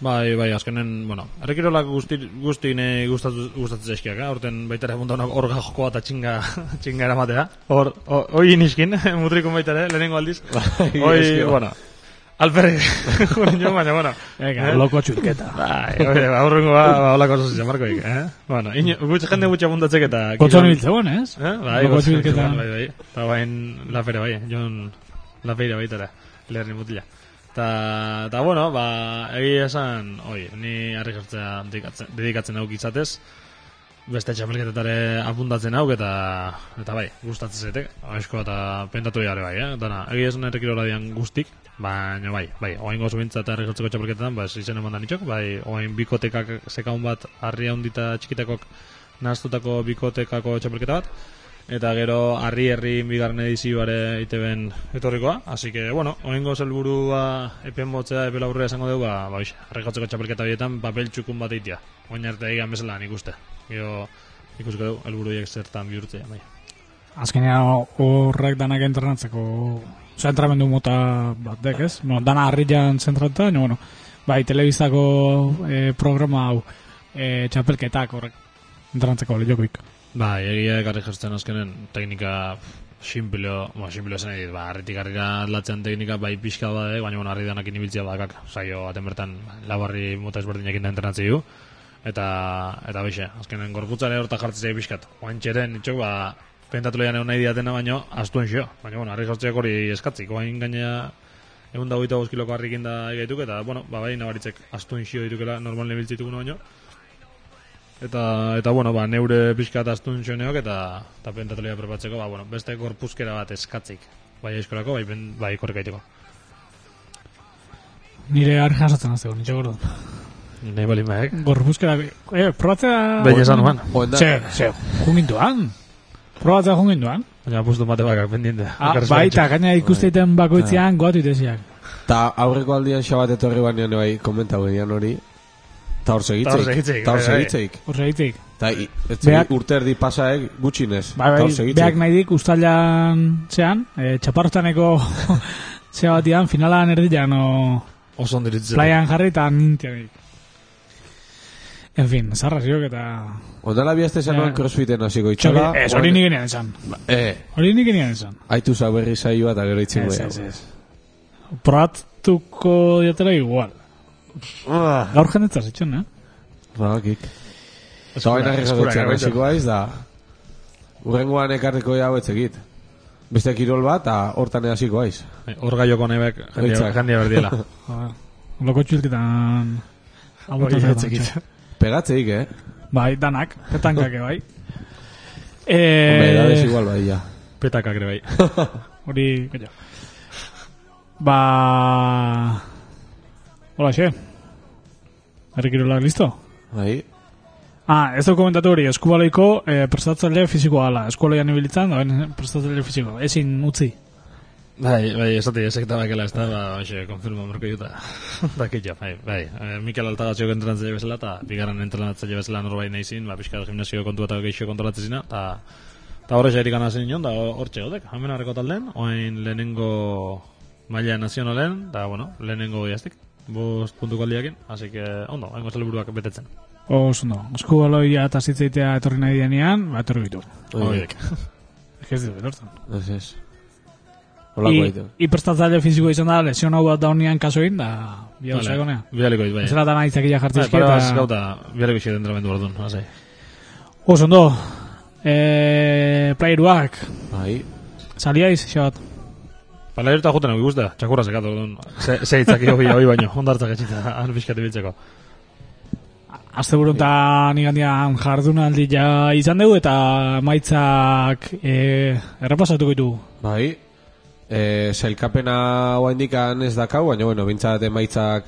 Bai, bai, azkenen, bueno, errekirolak guzti, guzti ne gustatu, gustatzen zaizkiak, eh? Horten baita ere punta hor jokoa eta txinga, txinga eramatea. Hor, ho- hoi iniskin, mutrikun baita ere, lehenengo aldiz. Hoi, eski, ba. bueno, alperri, juren jo, baina, bueno. Ega, Eh? loko txulketa. Bai, hoi, ba, aurrengo ba, ba, holako oso zizan, markoik, eh? Bueno, ino, gutxe jende gutxe apuntatzek eta... Kotxon ibiltzeuen, ez? Eh? Bai, Loko gotxo txulketa. bai, bai. Eta bain lafere, bai, jon lafeira baitara, leherni mutila. Ta, ta bueno, ba, egia esan, oi, ni harri jartzea dedikatzen, dedikatzen hauk izatez, beste txapelketetare apuntatzen hauk, eta, eta bai, gustatzen zetek, aizko eta pentatu jare bai, eh? Dana, egia esan errekirola dian guztik, baina bai, bai, oain gozu bintzat harri jartzeko txapelketetan, ba, ez izen eman da bai, oain bikotekak sekaun bat, harri handita txikitakok nahaztutako bikotekako txapelketa bat, eta gero harri herri bigarren edizioare iteben etorrikoa, así que, bueno, oengo helburua epen motzea, epe laburrea esango dugu, ba, ba, hoxe, harri jotzeko txapelketa bietan papel txukun bat eitia. Oin arte egan bezala nik uste. Gero, ikusiko dugu, helburuiek zertan bihurtzea, bai. Azkenean horrek danak entrenatzeko Osa, entramendu mota bat dek, ez? Bueno, dana harrian zentratuta, baina, bueno, bai, telebiztako eh, programa hau eh, txapelketak horrek entrenatzeko lehiokoik. Bai, egia ekarri jartzen azkenen teknika simpleo, bueno, simpleo zen edit, ba, harritik harrira teknika bai pixka bade, baina bueno, harri danakin ibiltzea badakak, saio baten bertan labarri mota ezberdinekin da entrenatzei du, eta, eta baixe, azkenen gorputzare horta jartzea pixkat, oantxeren, itxok, ba, pentatulean egon nahi diatena, baino, astuen xio, baina, bueno, harri jartzeak hori eskatzik, oain gainea, egun da goita kiloko harrikin da egaituk, eta, bueno, ba, bai, nabaritzek astuen xio ditukela, normal nebiltzitugu baino, Eta, eta bueno, ba, neure pixka eta astun neok eta, eta pentatolia prepatzeko, ba, bueno, beste gorpuzkera bat eskatzik. Bai aizkorako, bai, ben, bai korrekaiteko. Nire argi jasotzen azteko, nitxe gordo. Nahi bali maek. Gorpuzkera, eh, probatzea... Behin esan nuan. Ze, ze, junginduan. Probatzea junginduan. Baina pustu mate bakak pendiente. Ah, bai, eta gaina ikusteiten bakoitzean goatu iteziak. Ta aurreko aldian xabat etorri banean bai komenta genian hori. Ta hor segitzeik. Ta hor segitzeik, hor bai, bai. segitzeik. Ta Beak- urte erdi pasaek gutxinez. Ta bai, hor segitzeik. beak nahi dik ustalan zean, e, txaparrotaneko zea batian, finalan erdian, o Oso ondiritzen. playan jarri eta nintian En fin, zarra ziok eta... Ondala bihazte Ja. zanuan crossfiten hasiko itxola. Ez, hori nik genian esan. Eh, Hori nik genian esan. aitu zau berri saioa eta gero itzen Ez, ez, ez. Probatuko diatela igual. Gaur jendetza zitxon, eh? Bakik. Eta baina regatzen hasiko aiz da. Urrengoan ekarriko hau etzekit. Beste kirol bat, eta hortan hasiko aiz. Hor gaioko nebek jendia berdiela. Loko etzekit. Pegatzeik, eh? Bai, danak, petankake bai. Hombre, edades Eh, igual bai, ja. Petakak ere bai. hori, gaia. Ba... Hola, xe. Herrikirolak listo? Bai. Ah, ez dut komentatu hori, eskubaloiko eh, prestatzaile fizikoa ala. Eskualoian ibilitzen, da, prestatzaile fiziko. Ezin utzi. Bai, bai, esate, esekta bakela ez da, ba, hoxe, konfirma morko juta. da, kitxo, bai, bai. Eh, Mikel Altagatxo entrenatzaile bezala, eta bigarren entrenatzaile bezala norbait nahi zin, ba, pixka gimnasio kontu eta geixo kontrolatzen zina, eta eta horre xairik gana zen da hortxe godek, hemen harreko talden, oain lehenengo maila nazionalen, eta, bueno, lehenengo jaztik, bost puntuko aldiakin, así que, ondo, haingo buruak betetzen. Oso ondo, eskubaloia eta zitzaitea etorri nahi denean, ba, etorri bitu. Horiek. Ez ez ditu, etortzen. Ez ez. Olako I, baitu. I prestatzaile fiziko izan da, lesion hau bat daunean kasoin, da, bia Vale, osagonea. Bialiko bai. Ez da nahitzakila jartzen Bai, eski para eta... gauta, bialiko xe entramendu orduan, hasai. Oso ondo, eh, playeruak, Bai. saliaiz, xabat. Pala erta juten hau guzta, txakurra sekatu, orduan. Se, se itzaki hori baino, ondartzak etxita, han pixkati biltzeko. Azte buruntan igandian jardunaldi ja izan dugu eta maitzak eh, errepasatuko ditugu. Bai. E, zailkapena oaindikan ez dakau, baina bueno, bintzat emaitzak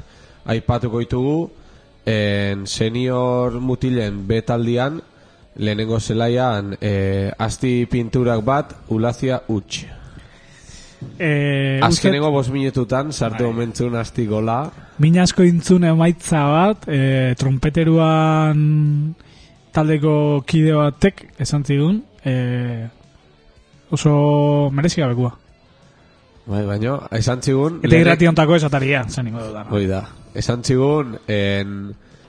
aipatuko ditugu. En senior mutilen betaldian, lehenengo zelaian, e, asti pinturak bat, ulazia utx. Eh, Azkenengo bost minututan, sartu Bai. omentzun asti gola. Min asko intzun emaitza bat, e, trompeteruan taldeko kide batek esan zigun, e, oso merezi gabekua. Bai, baino, esan txigun... Eta irrati ontako esataria, zen ingo dudan. Hoi da. Esan txigun, en,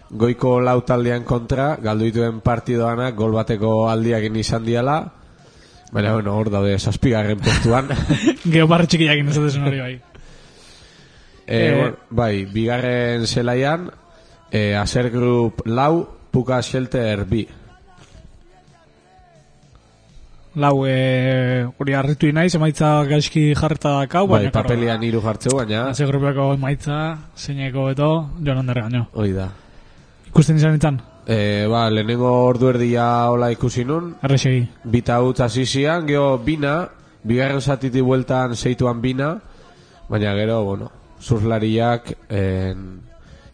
goiko lau taldean kontra, galdu dituen partidoanak gol bateko aldiakin izan diala, baina, bueno, hor daude, saspigarren postuan. Geoparri txikiakin esatezen hori bai. e, Eh, bueno, bai, bigarren zelaian, e, Aser Group lau, Puka Shelter bi. Lau, e, hori harritu inaiz, emaitza gaizki jarreta dakau, Bai, papelian hiru jartzeu, baina, Haze grupeko emaitza, zeineko eto, joan ondarra gaino. hoi da. Ikusten izan nintzen, E, ba, lehenengo ordu erdia hola ikusi nun, errexegi. bita utz hasi zian, geho bina, bigarren zatiti bueltan zeituan bina, baina gero, bueno, surflariak en,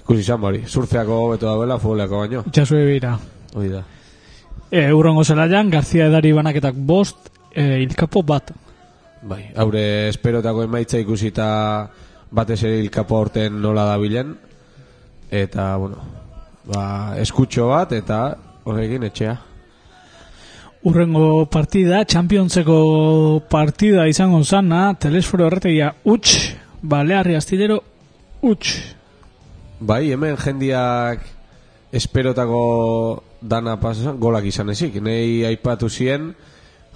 ikusi izan hori, surfeako hobeto dauela, futboleako baino, Itxasue bira. hoi da. E, urrongo zelaian, Garzia edari banaketak bost, e, ilkapo bat. Bai, haure esperotako emaitza ikusita batez ere hilkapo aurten nola dabilen, eta, bueno, ba, eskutxo bat, eta horrekin etxea. Urrengo partida, Championseko partida izango zana, telesforo erretegia utx, balearri astillero utx. Bai, hemen jendiak esperotako dana pasa, golak izan ezik. Nei aipatu zien,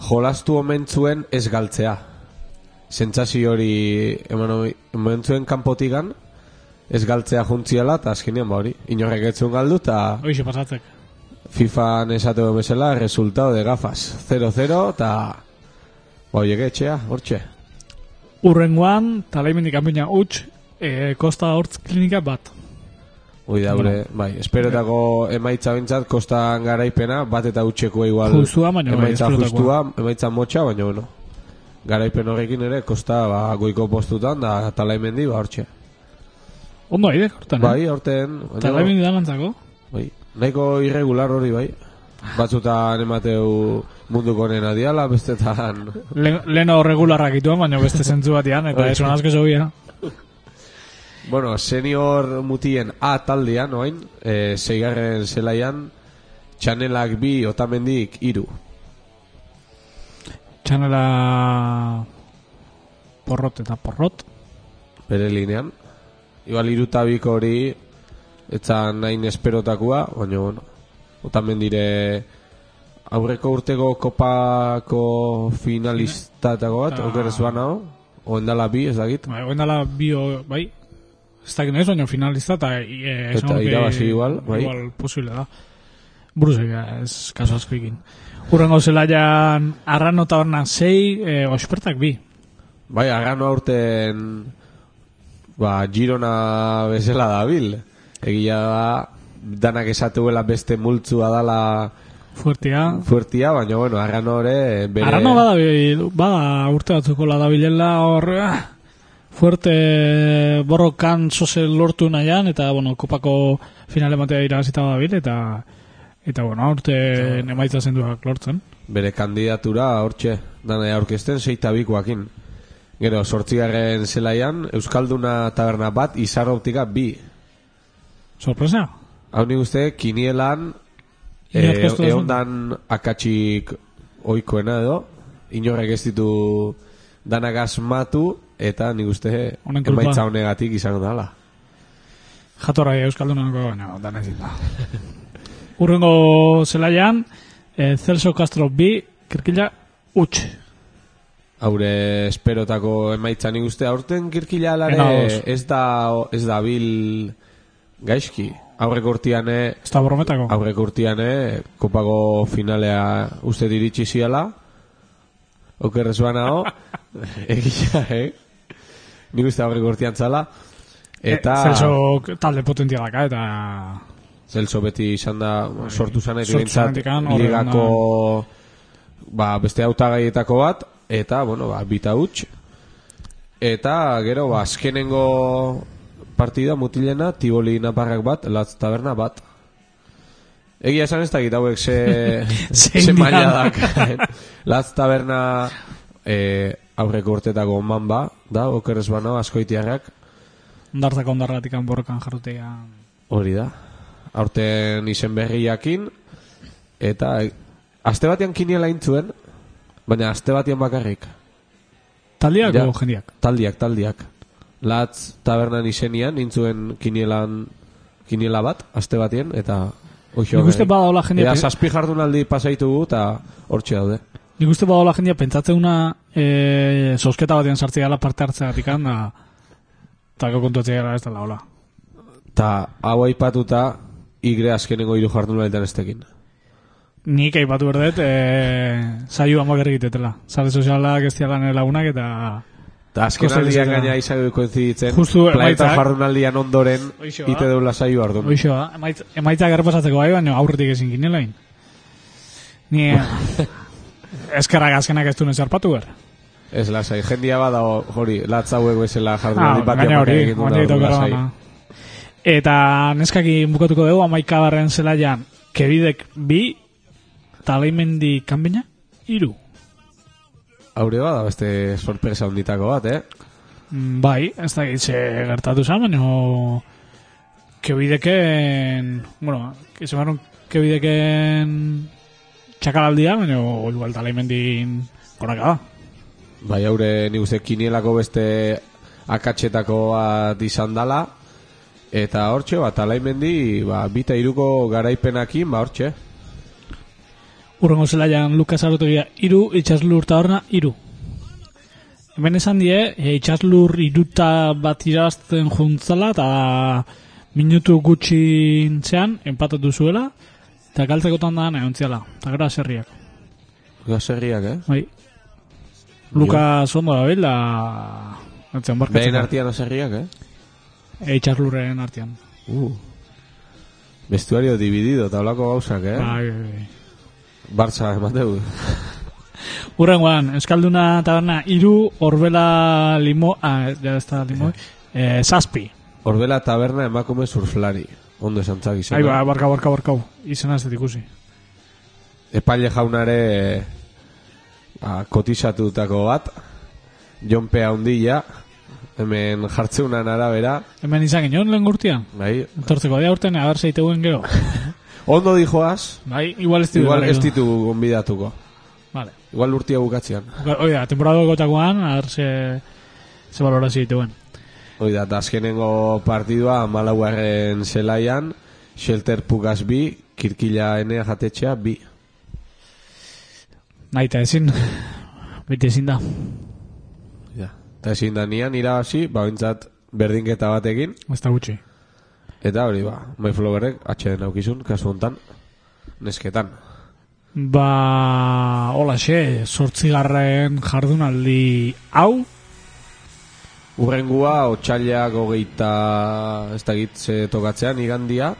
jolastu omentzuen ez galtzea. Sentsazio hori eman omentzuen kanpotigan, ez galtzea juntziala, eta azkenean ba hori. Inorrek etzun galdu, eta Hoixe pasatzek. FIFAan esateko bezala, resultado de gafas. 0-0, eta ba horiek etxea, hortxe. Urrengoan, talaimendik kanpina utx, e, Kosta Hortz klinika bat. Hoi daure, bai, esperotako emaitza bintzat, kostan garaipena, bat eta utxekoa igual. Justua, baina bai, emaitza esperotakoa. justua, emaitza motxa, baina bueno. Garaipen horrekin ere, kosta ba, goiko postutan, da talaimendi, ba, hortxe. Ondo aide, hortan, Bai, horten, Eta da lantzako. bai, nahiko irregular hori, bai. Batzutan emateu munduko nena diala, bestetan... Le, leno regularrak ituen, baina beste zentzu batean, eta esan asko zobia. Bueno, senior mutien A taldean, oain, e, zeigarren zelaian, txanelak bi, otamendik, iru. Txanela porrot eta porrot. bere linean. Igual irutabiko hori, etzan nahin esperotakua, baina, bueno, otamen dire aurreko urtego kopako finalistatako bat, Ah. oker ez banao, oendala bi, ez dakit. Bai, oen dala bio, bai, ez dakit nahiz, baina finalista, eta e, Eta irabazi igual, bai. Igual posible da. Buruz ega, ez kaso asko ikin. Urrengo zelaian, arrano eta hornan sei, e, ospertak bi. Bai, agano aurten, ba, Girona bezala dabil. Egia da, danak esatuela beste multzua dala Fuertia. fuertia, baina, bueno, agano ere, bere... Arrano bada, bada urte batzuko la dabilela hor, fuerte borrokan zoze lortu nahian, eta, bueno, kopako finale matea irabazita dabil, eta, eta, bueno, urte emaitza zenduak lortzen. bere kandidatura hortxe dana aurkezten seita bikoakin. Gero, sortzigarren zelaian, Euskalduna taberna bat, izar optika bi. Sorpresa? Hau nik uste, kinielan, e, eondan akatsik oikoena edo, inorrek ez ditu danak asmatu, eta nik uste, emaitza honegatik izango dala. Jatorra euskaldunako, baina, dan ez da. Urrengo zelaian, eh, Celso Castro bi, kirkila, utx. Haure esperotako emaitza nik uste aurten kirkila Ena alare dos. ez da ez da bil gaizki. Aurreko urtiane Ez da borrometako. aurreko urtiane kopako finalea uste diritsi ziala. Okerrez banao. Egia, eh? Nik uste aurreko urtian zala. Eta Eh, Celso talde potentia daka, eta... Celso beti izan da sortu zanetik Sortu zanetik han, horre ligako ba, beste hautagaietako bat eta bueno, ba, bita huts eta gero ba, azkenengo partida mutilena Tiboli naparrak bat, Latz taberna bat Egia esan ez dakit hauek ze, ze maila dak. Latz taberna e, aurreko urtetako man ba, da, okerrez bano, askoitiarrak, Ondartzako ondarratik borrokan jarrutea. Hori da. Aurten izen berriakin eta e, aste batean kiniela intzuen, baina aste batean bakarrik. Taldiak Ja. jendiak? Taldiak, taldiak. Latz tabernan izenian intzuen kinielan kiniela bat aste batean eta Oixo, Nik uste badaola jendea... Ea zazpi jardunaldi pasaitugu eta hortxe daude. Nik uste badaola jendea pentsatzeuna e, sosketa batean sartzea gala parte hartzeatik da eta gau kontuatzea gara ez da laola. Ta hau aipatuta igre azkenengo hiru jardunalditan estekin. Nik aipatu berdet, e, saio amak erregitetela. Sare sozialak ez diala nire lagunak eta... Ta azken Kosta aldian izatera. gaina izan koinziditzen, Justu planeta jardunaldian ondoren Hoixo da. ite deula saio ardun. Hoixo, da, emaitz, emaitzak errepasatzeko bai, baina aurretik ezin ginelain. Ni... eskerrak azkenak ez duen zarpatu ber. Ez lasai, jendia bada hori, latz hauek bezala jardunaldi Ah, bat gaina hori, egin du lasai. Eta neskaki bukatuko dugu, amaikagarren zelaian, kebidek bi, talaimendi kanbina, iru. Haure bada beste sorpresa honditako bat, eh? Mm, Bai, ez da gitze gertatu zan, baina kebideken, bueno, izan barun kebideken txakalaldia, baina igual talaimendin goraka da. Bai, haure nik uste kinielako beste akatxetako bat izan dala, eta hortxe, bat alaimendi, ba, bita iruko garaipenakin, ba, hortxe. Urrengo zelaian Lukas Arotegia iru, itxaslur eta horna iru. Hemen esan die, e, itxaslur iruta bat irazten juntzala eta minutu gutxi intzean, empatatu zuela, eta galtzekotan da egon ziala, eta gara serriak. Gaserriak, eh? Bai. Lukas ondo da bil, da... Behin barkatzen. artian aserriak, eh? E, itxaslurren artean. Uh. Vestuario dividido, eta holako gauzak, eh? Bai, bai, bai. Barça, emateu. Urrengoan, Euskalduna taberna iru, Orbela limo, ah, ja ez da limo, eh, zazpi. Orbela taberna emakume surflari. Ondo esan zak izena. Ai, ba, barka, barka, barka, izena ez dut ikusi. Epaile jaunare ba, kotizatutako bat. Jonpe handia. Hemen jartzeunan arabera. Hemen izan ginen lehen gurtian. Bai. Entortzeko da urten, agar zeiteguen gero. Ondo dijoaz. Bai, igual ez ditu. Igual ez ditu gonbidatuko. Vale. Igual urtia bukatzean. Oida, temporada gotakoan, agar ze, ze valorazio dituen. Oida, eta azkenengo partidua malauaren zelaian, Shelter Pugas bi, Kirkila enea jatetxea bi. Nahi eta ezin, beti ezin da. Ja. Eta ezin da nian irabazi, ba berdinketa batekin, Ez da gutxi. Eta hori ba, Mayflowerrek atxeden aukizun, kasu hontan, nesketan. Ba, hola xe, sortzigarren jardunaldi hau, Urrengua, otxailak hogeita, ez da gitze tokatzean, igandia,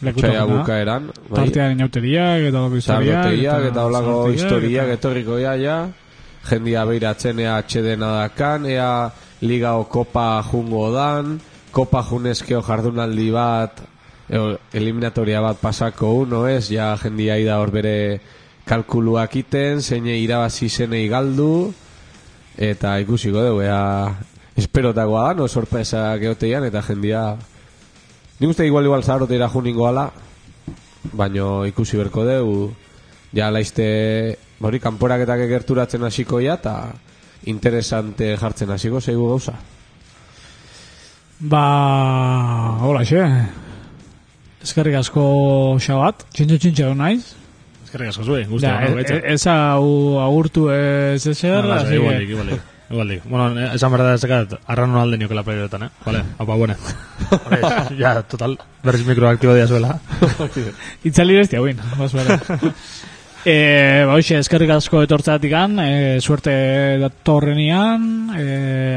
otxaila bukaeran, bai. Tartean inauteriak, eta. Zarlotegiak eta holako zarlotegiak, historiak eta- etorriko ja, ja. Jendia beiratzen ea atxedena dakan, ea liga o kopa jungo dan, kopa junezkeo jardunaldi bat, eo, eliminatoria bat pasako uno ez, ja jendia ida hor bere kalkuluak iten, zeine irabazi zenei galdu, eta ikusiko dugu, ea esperotakoa da, no? Sorpresa geoteian, eta jendia... Nik uste igual igual zaharotera juningo ala, baino ikusi berko deu ja laizte hori kanporaketak egerturatzen hasiko ja eta interesante jartzen hasiko zeigu gauza Ba, hola xe. Eskerrik asko xabat, txintxo txintxo naiz. Eskerrik asko zuen, guzti. Ja, e, ez hau agurtu ez ezer, que- igualdik, igualdik. Igualdik. Bueno, eh, esan berda ez dekat, arran alde niokela playeretan, eh? Vale, apa, buena. Ya, total, berriz mikro aktibo dia zuela. Itzali besti hauin, bas bera. e, ba, hoxe, eskerrik asko etortzatik e, suerte datorrenian, e,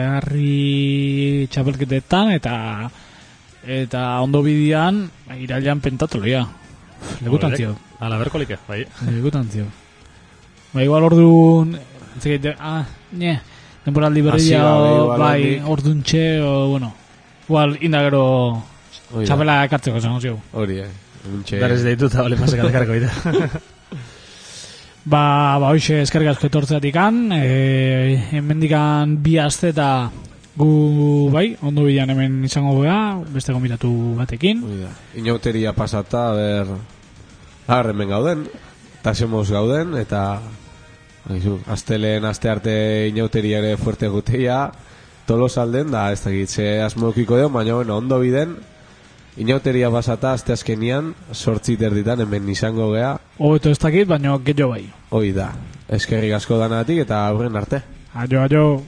harri txapelketetan, eta eta ondo bidian, irailan pentatuloia. Lekutan zio. Ala, berkolike, bai. Lekutan zio. Ba, igual orduan, zekit, ah, ne, temporaldi berria, Hasi gabe, igual bai, handik. orduntxe, o, bueno, igual indagero txapela ekartzeko zango zio. hori eh Berriz deitu eta bale masek aldekarako ite. Ba, ba, hoxe eskerrik asko etortzeatik an, e, hemendikan bi aste eta gu, bai, ondo bilan hemen izango gea, beste gomitatu batekin. hori da inauteria pasata ber agar gauden eta semos gauden eta Aizu, asteleen aste arte inauteria ere fuerte guteia tolos alden da ez dakit ze asmokiko deo baina bueno, ondo biden inauteria pasata aste azkenian sortzi terditan hemen izango gea Hobeto ez dakit, baina gehiago bai. hoi da eskerrik asko danatik eta aurren arte Aio, aio.